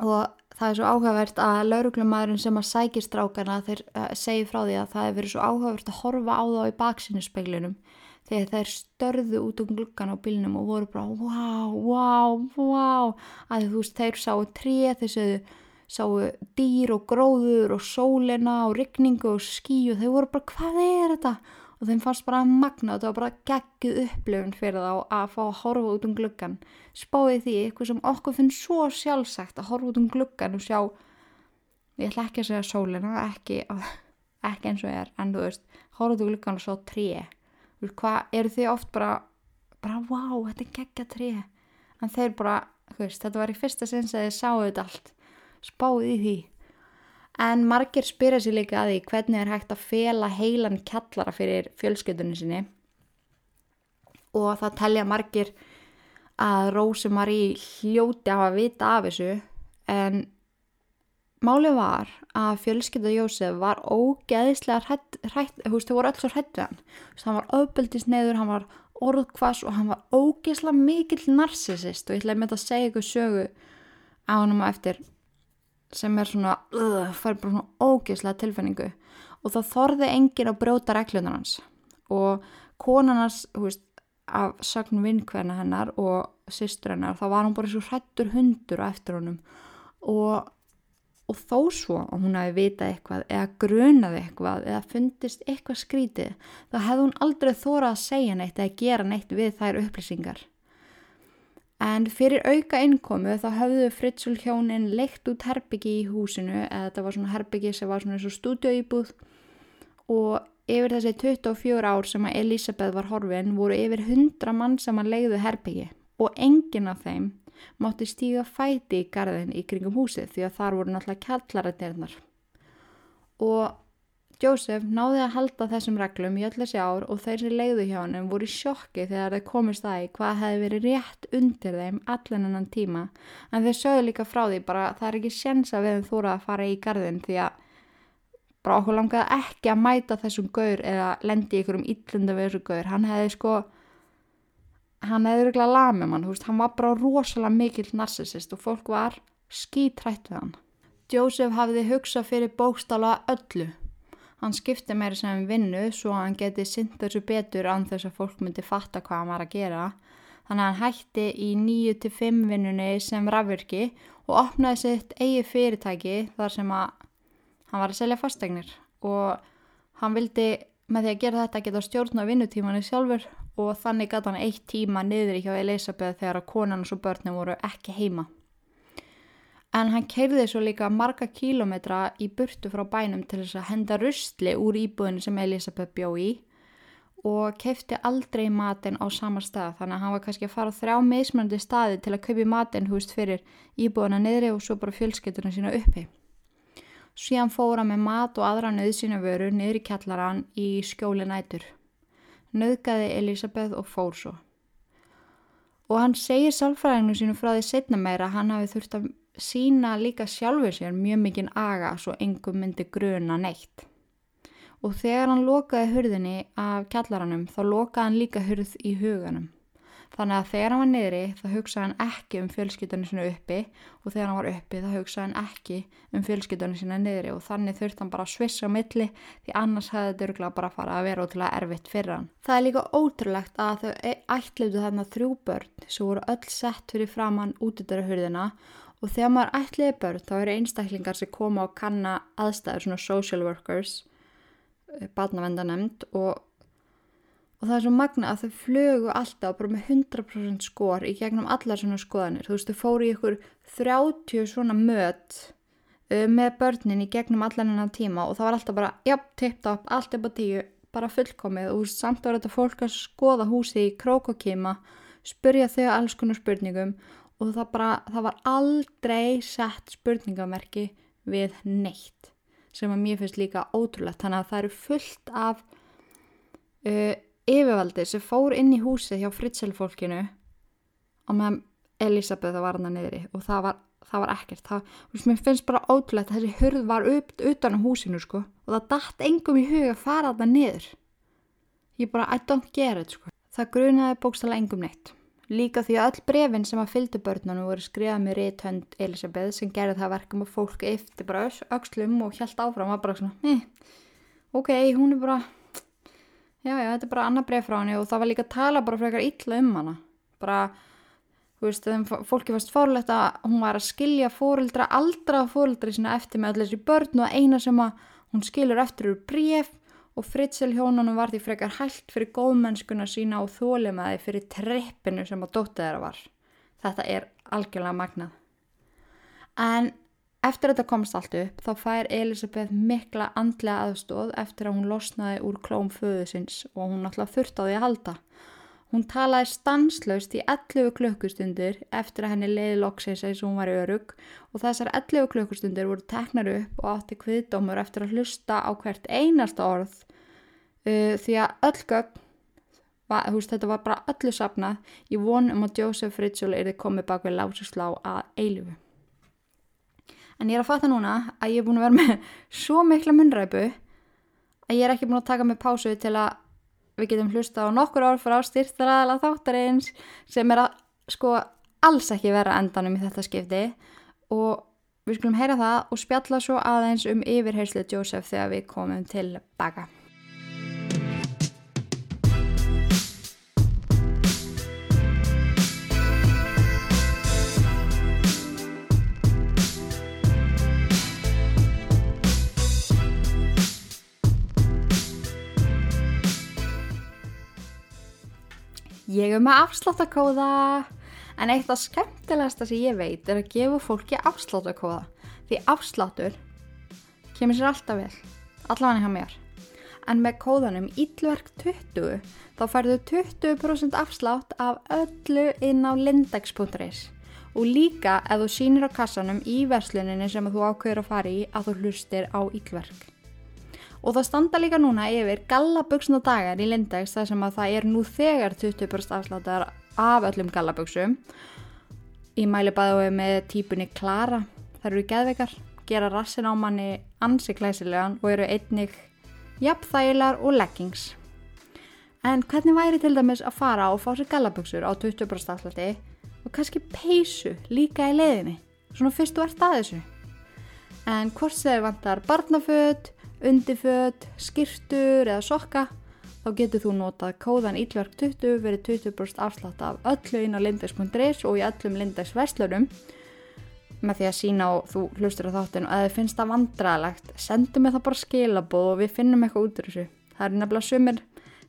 og það er svo áhugavert að lauruglumæðurinn sem að sækist rákana þeir uh, segi frá því að það hefur verið svo áhugavert að horfa á þá í baksinu speilunum þegar þær störðu út um gluggan á bílnum og voru bara wow, wow, wow að þú veist þeir sáu tré þessu sáu dýr og gróður og sólina og rigningu og skí og þeir voru bara hvað er þetta og þeim fannst bara magna og þetta var bara geggið upplifun fyrir þá að fá að horfa út um gluggan spáði því eitthvað sem okkur finnst svo sjálfsagt að horfa út um gluggan og sjá ég ætla ekki að segja sólina ekki, ekki eins og er en þú veist, horfa út um gluggan og sjá tré. Veist, hvað eru þið oft bara bara wow, þetta er geggja tré. En þeir bara, veist, þetta var í fyrsta sinns að þið sáu þetta allt. Spáði því en margir spyrja sér líka að því hvernig er hægt að fela heilan kjallara fyrir fjölskyldunni sinni. Og það telja margir að Rósemarí hljóti að vita af þessu. En Málið var að fjölskylda Jósef var ógeðislega hrætt, hrætt, þú veist, þau voru öll svo hrætt við hann. Hann var öfbeldisneiður, hann var orðkvass og hann var ógeðslega mikill narsisist og ég ætlaði með þetta að segja ykkur sögu á hann um að eftir sem er svona, uh, fær bara svona ógeðslega tilfinningu. Og það þorði engin að brjóta reglunar hans. Og konarnas, þú veist, af sögnum vinkverna hennar og sýstur hennar, þá var hann bara svo hrættur hundur á eftir honum. Og og þó svo að hún hafi vitað eitthvað eða grunaði eitthvað eða fundist eitthvað skrítið þá hefði hún aldrei þórað að segja neitt eða gera neitt við þær upplýsingar. En fyrir auka innkomu þá höfðu Fritzl hjónin leikt út herbyggi í húsinu eða þetta var svona herbyggi sem var svona eins og stúdjóýbúð og yfir þessi 24 ár sem að Elisabeth var horfin voru yfir 100 mann sem að leiðu herbyggi og enginn af þeim mátti stíga fæti í garðin í kringum húsið því að þar voru náttúrulega kjallarætnirnar. Og Jósef náði að halda þessum reglum í öll þessi ár og þeir sem leiðu hjá hann voru í sjokki þegar þeir komist það í hvað hefði verið rétt undir þeim allan annan tíma en þeir sögðu líka frá því bara það er ekki séns að við þurfa að fara í garðin því að bara okkur langaði ekki að mæta þessum gaur eða lendi ykkur um yllunda við þessu gaur hann hefði sko hann hefði öruglega lamið mann, veist, hann var bara rosalega mikill narsisist og fólk var skítrætt við hann. Joseph hafiði hugsað fyrir bókstala öllu. Hann skipti meira sem vinnu svo hann geti synd þessu betur án þess að fólk myndi fatta hvað hann var að gera. Þannig að hann hætti í 9-5 vinnunni sem rafvirki og opnaði sitt eigi fyrirtæki þar sem að hann var að selja fastegnir og hann vildi með því að gera þetta geta stjórn á vinnutímanu sjálfur og þannig gæti hann eitt tíma niður hjá Elisabeth þegar að konan og svo börnum voru ekki heima. En hann keirði svo líka marga kílometra í burtu frá bænum til þess að henda rustli úr íbúðinu sem Elisabeth bjó í og kefti aldrei matin á sama stað þannig að hann var kannski að fara þrjá meðsmjöndi staði til að kaupi matin húst fyrir íbúðina niðri og svo bara fjölskytuna sína uppi. Síðan fóra með mat og aðra nöðsina vöru niður í kjallaran í skjóli nætur nöðgæði Elisabeth og fór svo. Og hann segir sálfræðinu sínu frá því setna meira hann hafi þurft að sína líka sjálfur sér mjög mikinn aga svo engum myndi gruna neitt. Og þegar hann lokaði hurðinni af kjallaranum þá lokaði hann líka hurð í huganum. Þannig að þegar hann var niðri þá hugsaði hann ekki um fjölskytunni sinna uppi og þegar hann var uppi þá hugsaði hann ekki um fjölskytunni sinna niðri og þannig þurfti hann bara að svissa á milli því annars hefði þetta örgulega bara farið að vera ótrúlega erfitt fyrir hann. Það er líka ótrúlegt að þau ætliðu þarna þrjú börn sem voru öll sett fyrir framann útidara hurðina og þegar maður ætliði börn þá eru einstaklingar sem koma og kanna aðstæður svona social workers, eh, barnavendanemnd og og það er svo magna að þau flögu alltaf bara með 100% skor í gegnum allar svona skoðanir. Þú veist, þau fóru í ykkur 30 svona mött uh, með börnin í gegnum allan enn tíma og það var alltaf bara, já, tippt upp, allt er bara tíu, bara fullkomið og samt var þetta fólk að skoða húsi í krókokíma, spurja þau alls konar spurningum og það bara, það var aldrei sett spurningamerki við neitt sem að mér finnst líka ótrúlegt, þannig að það eru fullt af uh, yfirvaldi sem fór inn í húsi hjá fritselfólkinu og meðan Elisabeth var hann að niðri. Og það var, það var ekkert. Það, mér finnst bara ótrúlegt að þessi hurð var upp utan á húsinu sko. Og það dætt engum í huga að fara það niður. Ég bara, I don't get it sko. Það grunaði bókstala engum neitt líka því að öll brefin sem að fylgdu börnunum voru skrifað með rétthönd Elisabeth sem gerði það verkum að fólk eftir bara aukslum og hjælt áfram var bara svona, eh, ok, hún er bara já, já, þetta er bara annað breyf frá henni. Og það var líka að tala bara frekar illa um hana. Bara, þú veist, þeim fólki varst fórlegt að hún var að skilja fórildra, aldra fórildri sína eftir með allir þessi börn og eina sem að hún skilur eftir úr breyf og Fritzl hjónunum var því frekar hægt fyrir góðmennskuna sína og þólimaði fyrir treppinu sem að dóta þeirra var. Þetta er algjörlega magnað. En eftir þetta komst allt upp þá fær Elisabeth mikla andlega aðstóð eftir að hún losnaði úr klóm föðusins og hún alltaf þurft á því að halda. Hún talaði stanslaust í 11 klukkustundir eftir að henni leiði loksins eins og hún var í örug og þessar 11 klukkustundir voru teknar upp og átti kviðdómur eftir að hlusta á hvert einasta orð uh, því að öll gögn, var, veist, þetta var bara öllu sapnað í vonum að Joseph Fritzl erði komið bak við lásuslá að eilifu. En ég er að fatta núna að ég er búin að vera með svo mikla munræpu að ég er ekki búin að taka mig pásu til að við getum hlusta á nokkur orð frá styrþaraðala þáttarins sem er að sko alls ekki vera endanum í þetta skipti og við skulum heyra það og spjalla svo aðeins um yfirherslu Jósef þegar við komum til baka. Ég er með afsláttakóða en eitt af skemmtilegasta sem ég veit er að gefa fólki afsláttakóða því afsláttur kemur sér alltaf vel, allavega hjá mér. En með kóðanum íllverk20 þá færðu 20% afslátt af öllu inn á lindex.is og líka ef þú sýnir á kassanum í versluninni sem þú ákveður að fara í að þú hlustir á íllverk. Og það standa líka núna yfir gallabugsna dagar í Lindex þar sem að það er nú þegar 20% afsláttar af öllum gallabugsum. Í mæli baðum við með típunni Klara, það eru geðveikar, gera rassin á manni ansi klæsilegan og eru einnig jafnþægilar og leggings. En hvernig væri til dæmis að fara og fá sér gallabugsur á 20% afslátti og kannski peysu líka í leiðinni, svona fyrst þú ert að þessu. En hvort þeir vantar barnafödd, undifödd, skirtur eða sokka þá getur þú notað kóðan ílverk 20 verið 20% afslátt af öllu inn á lindex.is og í öllum lindex verslunum með því að sína og þú hlustur á þáttinu að þið finnst það vandralegt sendu mig það bara skilabóð og við finnum eitthvað út úr þessu. Það er nefnilega sumir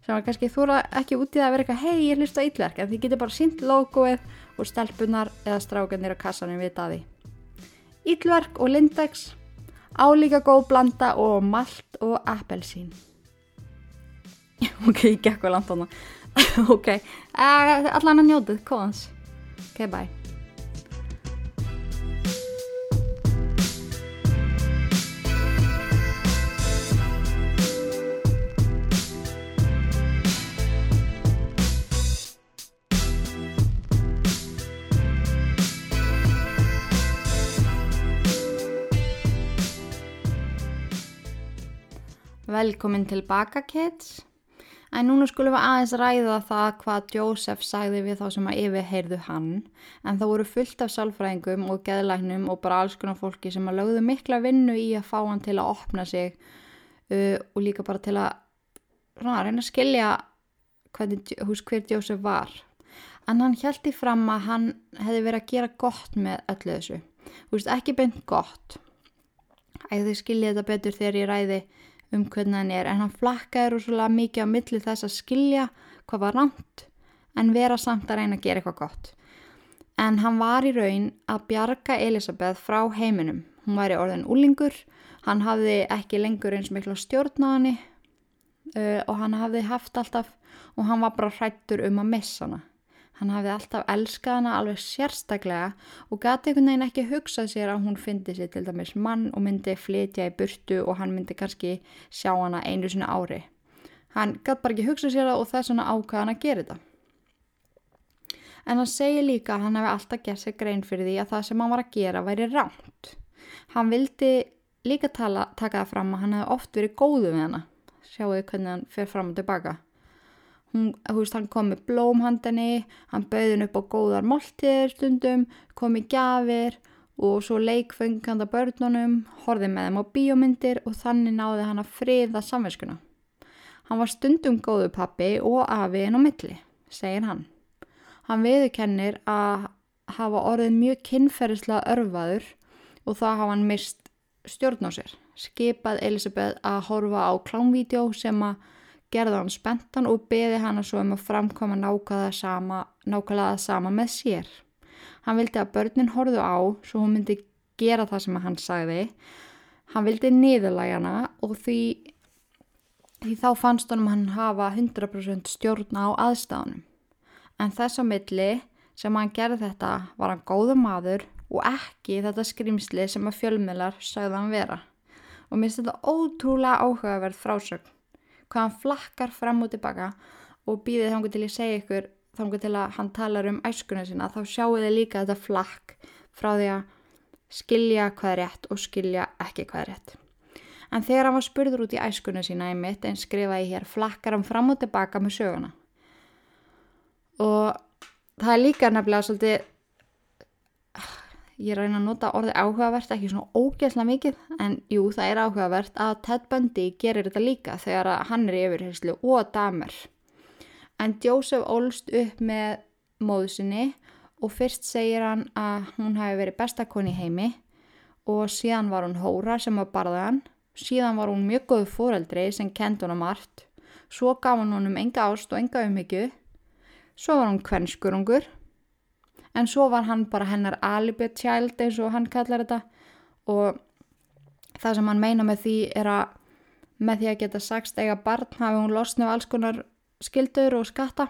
sem var kannski þúra ekki út í það að vera eitthvað hei ég hlusta á ílverk en þið getur bara sínt logoið og stelpunar eða strákanir á kassanum við það Ílverk og lindex álíka góð blanda og malt og appelsín. Ok, ég gekk vel andan ok, uh, allan að njótið, kóðans ok, bye Velkomin tilbaka kids. En núna skulum við aðeins ræða það hvað Jósef sagði við þá sem að yfirheyrðu hann. En það voru fullt af sálfræðingum og geðlæknum og bara alls konar fólki sem að lögðu mikla vinnu í að fá hann til að opna sig uh, og líka bara til að svona, reyna að skilja hvernig, hús, hver Jósef var. En hann held í fram að hann hefði verið að gera gott með öllu þessu. Þú veist, ekki beint gott. Æði skilja þetta betur þegar ég ræði um hvernig hann er en hann flakkaði rúslega mikið á milli þess að skilja hvað var ránt en vera samt að reyna að gera eitthvað gott. En hann var í raun að bjarga Elisabeth frá heiminum. Hún var í orðin úlingur, hann hafði ekki lengur eins miklu stjórnaðani uh, og hann hafði haft alltaf og hann var bara hrættur um að missa hana. Hann hafði alltaf elskað hana alveg sérstaklega og gati einhvern veginn ekki hugsað sér að hún fyndi sér til dæmis mann og myndi flytja í burtu og hann myndi kannski sjá hana einu svona ári. Hann gæti bara ekki hugsað sér það og það er svona ákvæðan að gera þetta. En hann segir líka að hann hefði alltaf gert sér grein fyrir því að það sem hann var að gera væri ránt. Hann vildi líka tala, taka það fram að hann hefði oft verið góðu við hana. Sjáu þið hvernig hann fer fram og tilbaka. Hún, veist, hann kom með blómhandinni, hann bauði henn upp á góðar moltir stundum, kom í gafir og svo leikfenganda börnunum, horfið með þeim á bíómyndir og þannig náði hann að friða samverskuna. Hann var stundum góðu pappi og afi en á milli, segir hann. Hann viðurkennir að hafa orðið mjög kynferðislega örfaður og það hafa hann mist stjórn á sér. Skipað Elisabeth að horfa á klámvídeó sem að gerða hann spenntan og beði hann að svo um að framkoma nákvæmlega sama, nákvæmlega sama með sér. Hann vildi að börnin horfðu á svo hún myndi gera það sem hann sagði. Hann vildi niðurlægjana og því, því þá fannst honum hann hafa 100% stjórn á aðstáðunum. En þess að milli sem hann gerði þetta var hann góða maður og ekki þetta skrimsli sem að fjölmiðlar sagði hann vera. Og mér finnst þetta ótrúlega áhugaverð frásögn. Hvað hann flakkar fram og tilbaka og býðið þangu til að segja ykkur, þangu til að hann talar um æskunni sína, þá sjáu þið líka þetta flakk frá því að skilja hvað er rétt og skilja ekki hvað er rétt. En þegar hann var spurður út í æskunni sína í mitt en skrifaði hér, flakkar hann fram og tilbaka með söguna. Og það er líka nefnilega svolítið ég reyna að nota orði áhugavert ekki svona ógeðslega mikið en jú það er áhugavert að Ted Bundy gerir þetta líka þegar hann er yfirherslu og damer en Joseph ólst upp með móðusinni og fyrst segir hann að hún hafi verið bestakonni heimi og síðan var hún hóra sem var barðan síðan var hún mjög góð fóreldri sem kend hún á margt. Svo gaf hún honum enga ást og enga umhyggju. Svo var hún kvennskurungur en svo var hann bara hennar alibi child eins og hann kallar þetta. Og það sem hann meina með því er að með því að geta sagst eiga barn hafi hún losnið af alls konar skildur og skatta.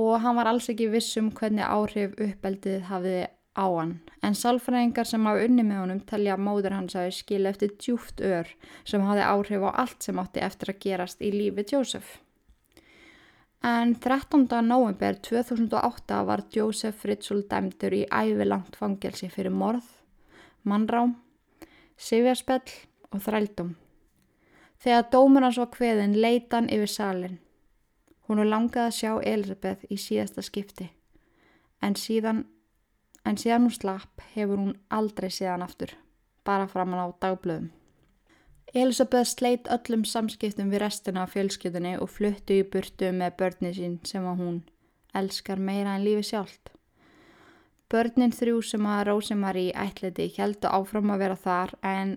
Og hann var alls ekki vissum hvernig áhrif uppeldið hafiði á hann. En salfræðingar sem hafi unni með honum telja að móður hans hafi skil eftir djúft ör sem hafi áhrif á allt sem átti eftir að gerast í lífi Jósef. En 13. november 2008 var Joseph Fritzl dæmdur í ævilangt fangelsi fyrir morð, mannrám, sifjarspell og þrældum. Þegar dómur hans var hveðin leitan yfir salin. Hún er langað að sjá Elisabeth í síðasta skipti. En síðan, en síðan hún slapp hefur hún aldrei síðan aftur, bara framann á dagblöðum. Elisabeth sleitt öllum samskiptum við restina af fjölskyldunni og fluttu í burtu með börni sín sem að hún elskar meira en lífi sjálft. Börnin þrjú sem að Rósemari ætleti heldu áfram að vera þar en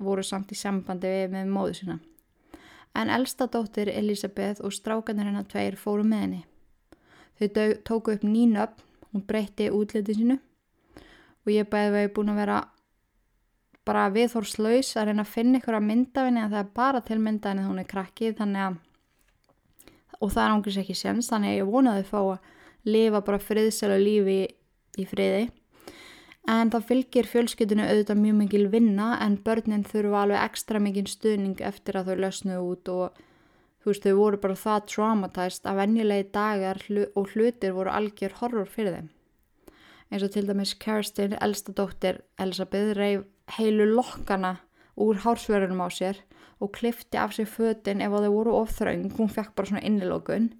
voru samt í sambandi við með móðu sína. En elsta dóttir Elisabeth og strákanir hennar tveir fóru með henni. Þau tóku upp nýnöfn, hún breytti útliti sínu og ég bæði að við búin að vera bara viðhórslaus að reyna að finna ykkur að myndafinni en það er bara til myndafinni þegar hún er krakkið þannig að og það er ángurs ekki séns þannig að ég vonaði að fá að lifa bara friðsela lífi í, í friði. En það fylgir fjölskyldinu auðvitað mjög mikil vinna en börnin þurfa alveg ekstra mikil stuðning eftir að þau lausnuðu út og þú veist þau voru bara það traumatæst að venjulegi dagar og hlutir voru algjör horror fyrir þeim. Eins og til dæmis Kerstin, elsta dóttir Elisabeth, reyf heilu lokkana úr hársverðunum á sér og klifti af sér fötinn ef þau voru ofþraung, hún fekk bara svona innilókun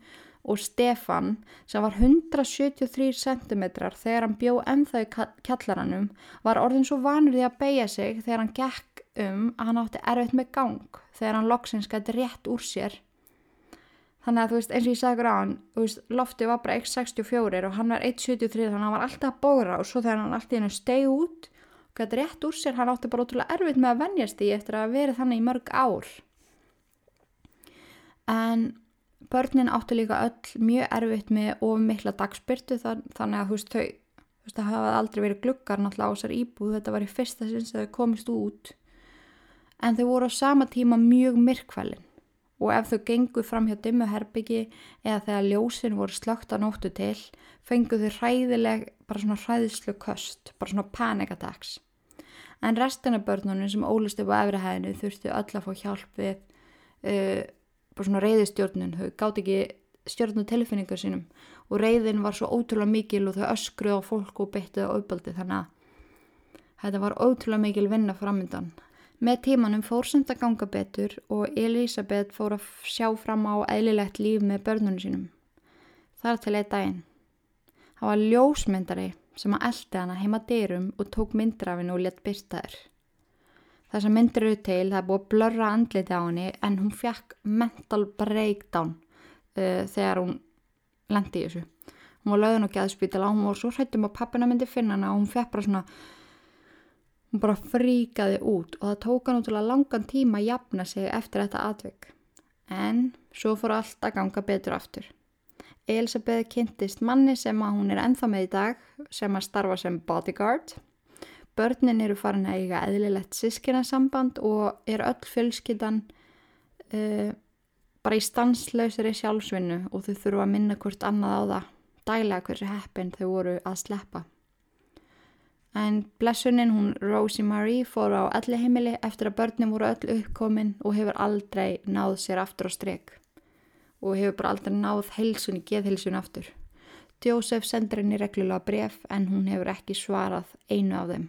og Stefan sem var 173 cm þegar hann bjó ennþá í kjallaranum var orðin svo vanur því að beigja sig þegar hann gekk um að hann átti erfitt með gang þegar hann loksins gæti rétt úr sér. Þannig að þú veist eins og ég sagði á hann veist, lofti var bara 1,64 og hann var 1,73 þannig að hann var alltaf að bóra og svo þegar hann alltaf stegi út gæti rétt úr sér, hann átti bara ótrúlega erfitt með að vennjast í eftir að verið þannig í mörg ár. En börnin átti líka öll mjög erfitt með of mikla dagspyrtu þannig að þú veist þau, það hafaði aldrei verið glukkar náttúrulega á þessar íbúð, þetta var í fyrsta sinns að þau komist út. En þau voru á sama tíma mjög myrkvælinn og ef þau gengu fram hjá dimmu herbyggi eða þegar ljósin voru slögt á nóttu til, fengu þau ræðileg, bara svona ræðislu köst, bara svona panic attacks en restina börnunum sem ólust upp á efrihæðinu þurftu öll að fá hjálp við uh, bara svona reyðistjórnun þau gátt ekki stjórnu tilfinningar sínum. Og reyðin var svo ótrúlega mikil og þau öskruð á fólk og byttið á auðbaldi þannig að þetta var ótrúlega mikil vinna framöndan með tímanum fór samt að ganga betur og Elisabeth fór að sjá fram á eðlilegt líf með börnunum sínum. Þar til eitt daginn. Það var ljósmyndari sem að eldi hana heima dyrum og tók myndrafinu og lett byrta þér. þessar myndir eru til, það er búið að blörra andliti á henni en hún fekk mental breakdown uh, þegar hún lendi í þessu. Hún var lögðin og gæðspítala og hún var svo hrættum að pappina myndi finna hana og hún fekk bara svona, hún bara fríkaði út og það tók hann útrúlega langan tíma að jafna sig eftir þetta atvik. En svo fór allt að ganga betur aftur. Elisabeth kynntist manni sem að hún er enþá með í dag sem að starfa sem bodyguard Börnin eru farin að eiga eðlilegt sískinarsamband og er öll fjölskyldan uh, bara í stanslausri sjálfsvinnu og þau þurfa að minna hvort annað á það dæla hversu heppin þau voru að sleppa. En blessunin hún Rosie Marie fór á elli heimili eftir að börnin voru öll uppkomin og hefur aldrei náð sér aftur á strek og hefur bara aldrei náð heilsunni, geðheilsunni aftur. Joseph sendur henni reglulega bref en hún hefur ekki svarað einu af þeim.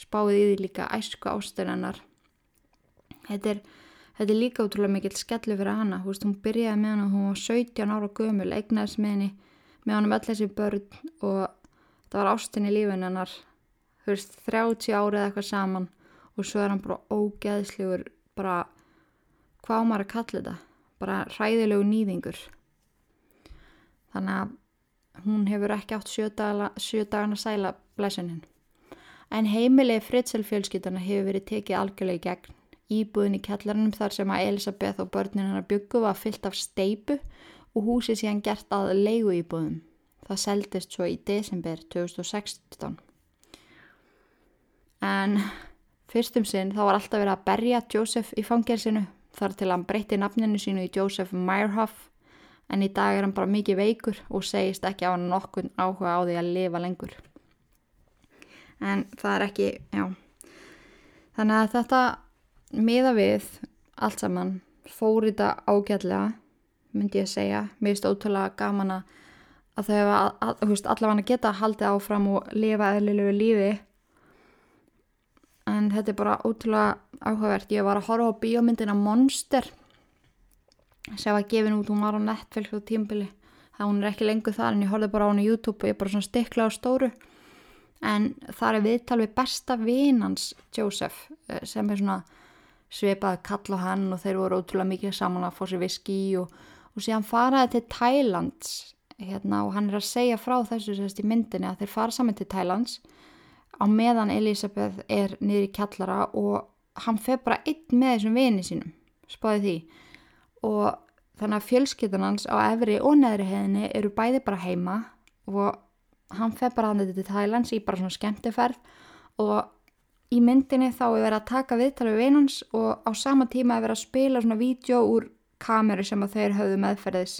Spáði í því líka æsku ástöðanar þetta þetta er líka útrúlega mikill skellu fyrir hana, veist, hún byrjaði með hann og hún var 17 ára gömul, eignaðis með henni með hann um öll þessi börn og það var ástin í lífun hennar. Þú veist, 30 árið eitthvað saman og svo er hann bara ógeðslegur bara, hvað ámar að kalla þetta bara ræðilegu nýðingur þannig að hún hefur ekki átt sjö dagana sæla blæsunin en heimilið fritselfjölskytana hefur verið tekið algjörlega í gegn. Íbúðin í kjallarnum þar sem að Elisabeth og börnin hennar byggu var fyllt af steipu og húsið síðan gert að leigu íbúðum. Það seldist svo í desember 2016. En fyrstum sinn þá var alltaf verið að berja Joseph í fangelsinu þar til hann breytti nafninu sínu í Joseph Meyerhoff en í dag er hann bara mikið veikur og segist ekki á hann nokkur áhuga á því að lifa lengur. En það er ekki, já. Þannig að þetta miða við allt saman fór þetta ágætlega myndi ég að segja, mér finnst ótrúlega gaman að þau hefa allavega geta haldið áfram og lifa eðlilegu lífi en þetta er bara ótrúlega áhugavert. Ég var að horfa á bíómyndina Monster sem var gefin út, hún var á Netflix á tímbili það hún er ekki lengur þar en ég horfið bara á hún í YouTube og ég er bara svona stikla á stóru. En það er viðtal við besta vinans Joseph eh, sem er svona svipað kall á hann og þeir voru ótrúlega mikið saman að fá sér viski og, og síðan faraði til Thailands hérna, og hann er að segja frá þessu sérst í myndinni að þeir fara saman til Thailands á meðan Elisabeth er niður í kjallara og hann feð bara einn með þessum vini sínum spáði því. Og þannig að fjölskytunans á efri og neðri heðinni eru bæði bara heima og hann fef bara hann til Thailands í bara svona skemmtiferð og í myndinni þá er verið að taka viðtalið við einans og á sama tíma er verið að spila svona vídeo úr kameru sem að þeir höfðu meðferðis.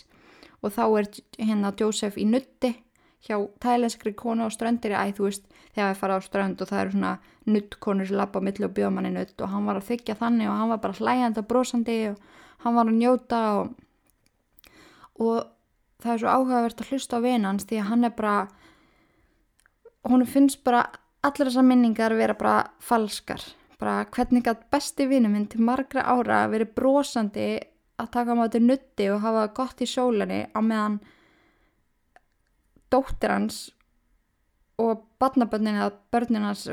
Og þá er hérna Joseph í nutti hjá thailandskri konu á ströndir æð þú veist þegar við fara á strönd og það eru svona nuttkonur sem lappa á milli og bjóða manni nutt og hann var að þykja þannig og hann var bara hlægjandi og brosandi og hann var að njóta og, og það er svo áhugavert að hlusta á vinans því að hann er bara hún finnst bara allar þessar minningar vera bara falskar. Bara hvernig að besti vinnu minn til margra ára verið brosandi að taka á til nutti og hafa gott í sólinni á meðan dóttir hans og badnaböndin eða börnin hans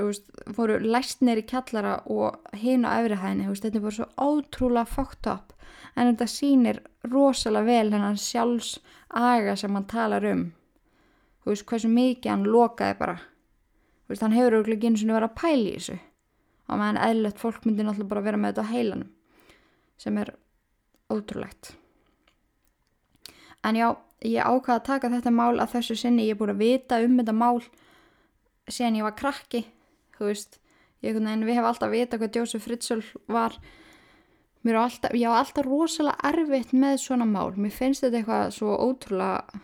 voru læstnir í kjallara og hinn á efrihæðinni þetta er bara svo ótrúlega fókt upp en þetta sýnir rosalega vel hennan sjálfs aga sem hann talar um. Þú veist hversu mikið hann lokaði bara. Þú veist hann hefur auðvitað ekki eins og verið að pæli í þessu. Á meðan eðlert fólk myndi náttúrulega bara vera með þetta á heilanum sem er ótrúlegt en já ég ákvaði að taka þetta mál að þessu sinni. Ég er búin að vita um þetta mál sen ég var krakki þú veist. Ég, við hefum alltaf vita hvað Jósef Fritzl var. Alltaf, ég á alltaf rosalega erfitt með svona mál. Mér finnst þetta eitthvað svo ótrúlega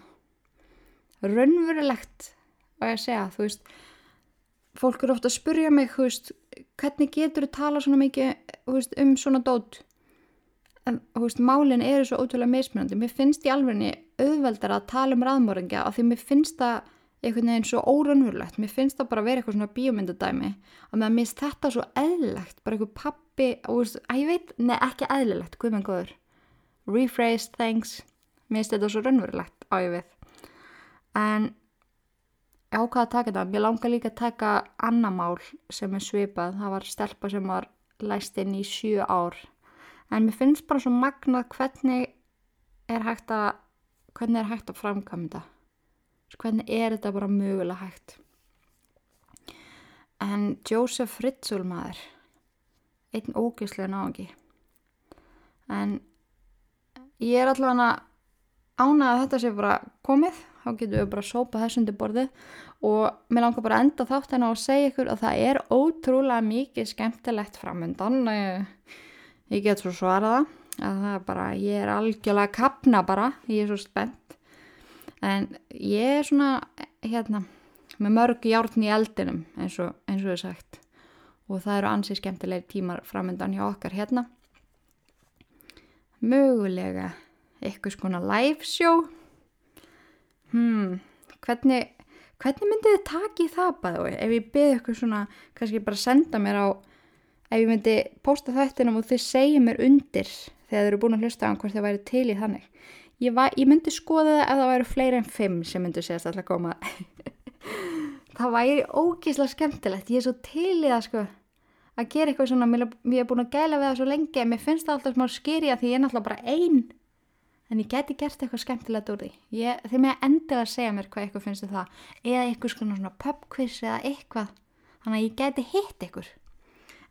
raunverulegt og ég segja, þú veist. Fólk eru ofta að spurja mig, þú veist hvernig getur þú tala svona mikið veist, um svona dót en veist, málinn eru svo ótrúlega mismunandi, mér finnst í alvegni auðveldar að tala um raðmóringja af því mér finnst það einhvern veginn svo óraunverulegt, mér finnst það bara að vera eitthvað svona bíomindadæmi og mér finnst þetta svo eðlilegt, bara eitthvað pappi veist, að ég veit, neð ekki eðlilegt, guð með góður. Rephrase, thanks mér finnst þetta svo raunverulegt á ég við. En ég ákvaði að taka þetta. Mér langar líka að taka annamál sem er svipað. Það var stelpa sem var læst inn í sjö ár en mér finnst bara svo magnað hvernig er hægt að hvernig er hægt að framkvæmda hvernig er þetta bara mögulega hægt? En Joseph Fritzl maður einn ógeðslega náðungi en ég er allavega ánað að þetta sé bara komið. Þá getum við bara að sópa þessundi borði og mér langar bara að enda þátt hérna og segja ykkur að það er ótrúlega mikið skemmtilegt framöndan ég get svo svaraða að það er bara, ég er algjörlega kapna bara, ég er svo spennt. En ég er svona hérna, með mörg hjárn í eldinum eins og, eins og ég sagt. Og það eru ansið skemmtilegir tímar framöndan hjá okkar hérna. Mögulega eitthvað skona live show. Hmm, hvernig hvernig myndið þið taki það bæðu ef ég byrði eitthvað svona kannski bara senda mér á ef ég myndi posta þættinum og þið segja mér undir þegar þið eru búin að hlusta á hann hvort þið væri til í þannig. Ég, var, ég myndi skoða það ef það væri fleiri en fimm sem myndi segast alltaf koma. Það væri ógísla skemmtilegt. Ég er svo til í það sko að gera eitthvað svona, mér er búin að gæla við það svo lengi en mér finnst það alltaf smá skýri að því ég er náttúrulega bara einn en ég geti gert eitthvað skemmtilegt úr því. Ég, þeir með að endilega að segja mér hvað eitthvað finnst þið það. Eða eitthvað svona, pubquiz eða eitthvað. Þannig að ég geti hitt ykkur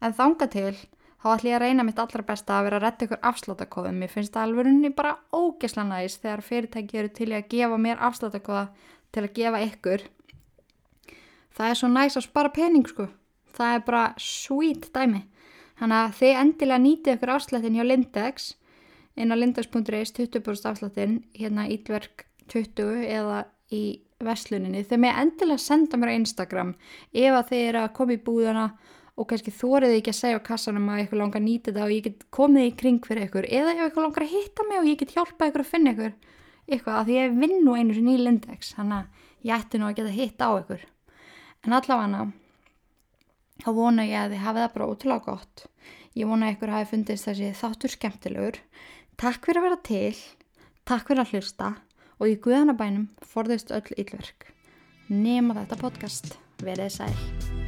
en þanga til þá ætlum ég að reyna mitt allra besta að vera að retta ykkur afsláttakóðum ég finnst það alveg bara ógesla næst þegar fyrirtæki eru til að gefa mér afsláttakóða til að gefa ykkur. Það er svo næst að spara pening sko. Það er bara sweet dæmi. Þannig að þið endilega nýtið ykkur afslættin hjá Lindex inn á lindags.is 20% afsláttinn hérna ílverk 20 eða í vesluninni þegar mér endilega senda mér á Instagram ef að þeir eru að koma í búðana og kannski þóriði ekki að segja á kassanum að eitthvað langar að nýta þetta og ég get komið í kring fyrir ykkur. Eða ef eitthvað langar að hitta mig og ég get hjálpað ykkur að finna ykkur eitthvað að því ég vinn nú einu sem nýja lindex þannig að ég ætti nú að geta hitta á ykkur. En allavega þá vona ég að þið hafið það bara ótrúlega gott. Ég vona ykkur hafi fundist þessi þáttur skemmtilegur. Takk fyrir að vera til, takk fyrir að hlusta og í Guðanabænum forðist öll yllverk. Nema þetta podcast, verið sæl.